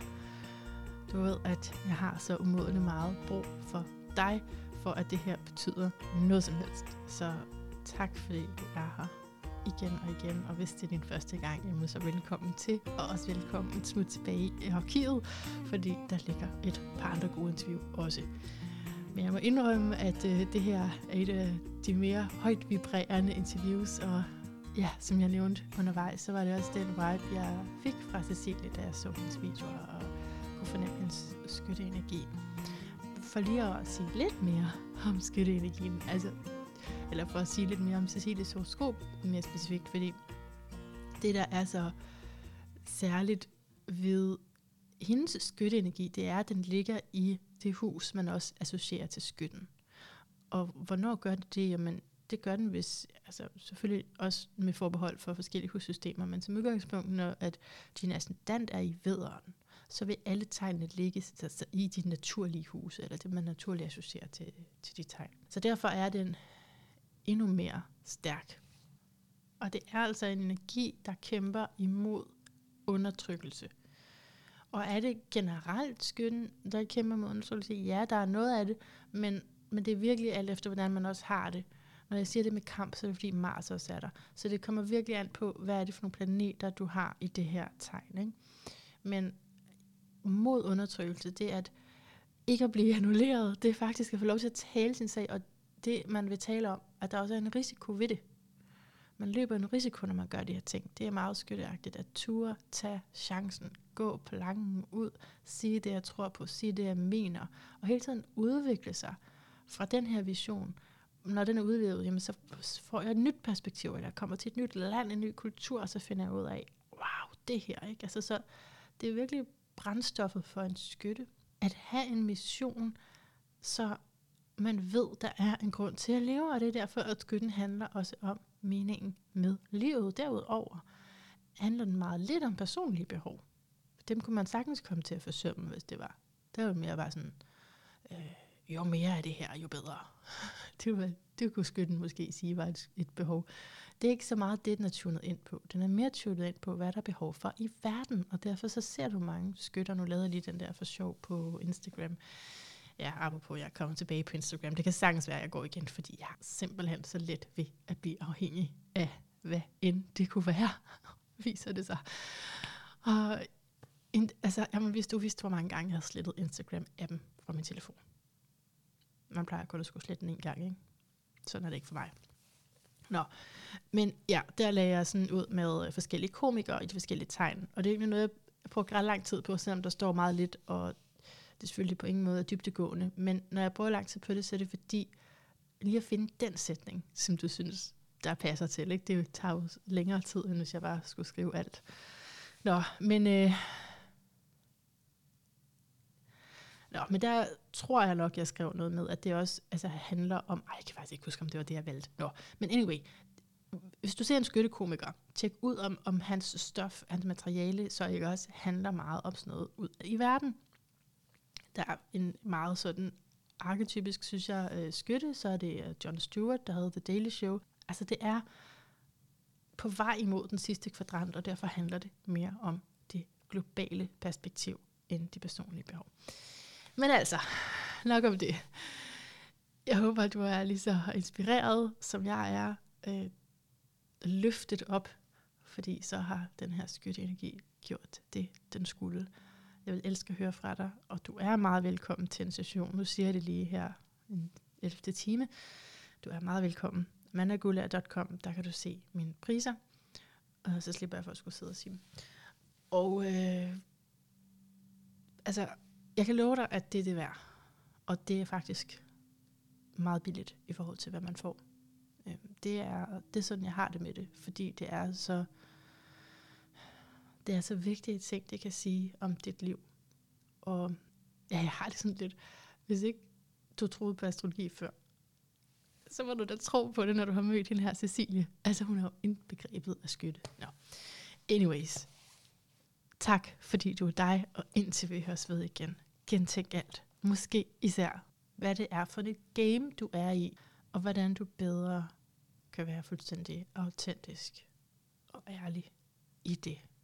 Du ved, at jeg har så umådeligt meget brug for dig, for at det her betyder noget som helst. Så tak fordi du er her igen og igen. Og hvis det er din første gang, jamen så velkommen til, og også velkommen et smut tilbage i arkivet, fordi der ligger et par andre gode interview også. Men jeg må indrømme, at øh, det her er et af de mere højt vibrerende interviews, og ja, som jeg nævnte undervejs, så var det også den vibe, jeg fik fra Cecilie, da jeg så hendes videoer og kunne fornemme hendes skytteenergi. For lige at sige lidt mere om skytteenergien, altså, eller for at sige lidt mere om Cecilies horoskop mere specifikt, fordi det, der er så særligt ved hendes skytteenergi, det er, at den ligger i det hus, man også associerer til skytten. Og hvornår gør det det? Jamen, det gør den, hvis, altså selvfølgelig også med forbehold for forskellige hussystemer, men som udgangspunkt, når at din ascendant er i vederen, så vil alle tegnene ligge i de naturlige huse, eller det man naturligt associerer til, til de tegn. Så derfor er den endnu mere stærk. Og det er altså en energi, der kæmper imod undertrykkelse. Og er det generelt skøn, der kæmper mod undertrykkelse? Ja, der er noget af det, men, men det er virkelig alt efter, hvordan man også har det. Når jeg siger det med kamp, så er det fordi Mars også er der. Så det kommer virkelig an på, hvad er det for nogle planeter, du har i det her tegn. Ikke? Men mod undertrykkelse, det er at ikke at blive annulleret, det er faktisk at få lov til at tale sin sag, og det man vil tale om, at der også er en risiko ved det. Man løber en risiko, når man gør de her ting. Det er meget skytteagtigt at ture, tage chancen, gå planken ud, sige det, jeg tror på, sige det, jeg mener, og hele tiden udvikle sig fra den her vision. Når den er udlevet, jamen, så får jeg et nyt perspektiv, eller jeg kommer til et nyt land, en ny kultur, og så finder jeg ud af, wow, det her, ikke? Altså, så det er virkelig brændstoffet for en skytte. At have en mission, så man ved, der er en grund til at leve, og det er derfor, at skytten handler også om meningen med livet. Derudover handler den meget lidt om personlige behov. Dem kunne man sagtens komme til at forsømme, hvis det var. Det var mere bare sådan, øh, jo mere af det her, jo bedre. det, var, det kunne skytten måske sige var et, et behov. Det er ikke så meget det, den er tunet ind på. Den er mere tunet ind på, hvad der er behov for i verden, og derfor så ser du mange skytter. Nu lavede lige den der for sjov på Instagram. Ja, apropos, jeg er kommet tilbage på Instagram. Det kan sagtens være, at jeg går igen, fordi jeg er simpelthen så let ved at blive afhængig af, hvad end det kunne være, viser det sig. Og in, altså, jamen, hvis du vidste, hvor mange gange jeg havde slettet Instagram-appen fra min telefon. Man plejer kun at skulle slette den en gang, ikke? Sådan er det ikke for mig. Nå, men ja, der lagde jeg sådan ud med forskellige komikere i de forskellige tegn. Og det er egentlig noget, jeg bruger ret lang tid på, selvom der står meget lidt, og det er selvfølgelig på ingen måde dybtegående. Men når jeg bruger lang tid på det, så er det fordi, lige at finde den sætning, som du synes, der passer til. Ikke? Det tager jo længere tid, end hvis jeg bare skulle skrive alt. Nå, men øh, Nå, men der tror jeg nok, jeg skrev noget med, at det også altså, handler om... Ej, jeg kan faktisk ikke huske, om det var det, jeg valgte. Nå, men anyway, hvis du ser en skyttekomiker, tjek ud om, om hans stof, hans materiale, så ikke også handler meget om sådan noget ud i verden. Der er en meget sådan arketypisk, synes jeg, øh, skytte, så er det øh, John Stewart, der havde The Daily Show. Altså det er på vej imod den sidste kvadrant, og derfor handler det mere om det globale perspektiv end de personlige behov. Men altså, nok om det. Jeg håber, at du er lige så inspireret, som jeg er, øh, løftet op, fordi så har den her skytteenergi gjort det, den skulle. Jeg vil elske at høre fra dig, og du er meget velkommen til en session. Nu siger jeg det lige her en 11. time. Du er meget velkommen. mandagulær.com, der kan du se mine priser, og så slipper jeg for at skulle sidde og sige dem. Og øh, altså, jeg kan love dig, at det er det værd. Og det er faktisk meget billigt i forhold til, hvad man får. Øhm, det er, det er sådan, jeg har det med det, fordi det er så, det er så vigtigt et ting, det kan sige om dit liv. Og ja, jeg har det sådan lidt, hvis ikke du troede på astrologi før, så må du da tro på det, når du har mødt hende her, Cecilie. Altså, hun er jo indbegrebet af skytte. No. Anyways, Tak, fordi du er dig, og indtil vi høres ved igen. Gentænk alt. Måske især, hvad det er for et game, du er i, og hvordan du bedre kan være fuldstændig autentisk og ærlig i det,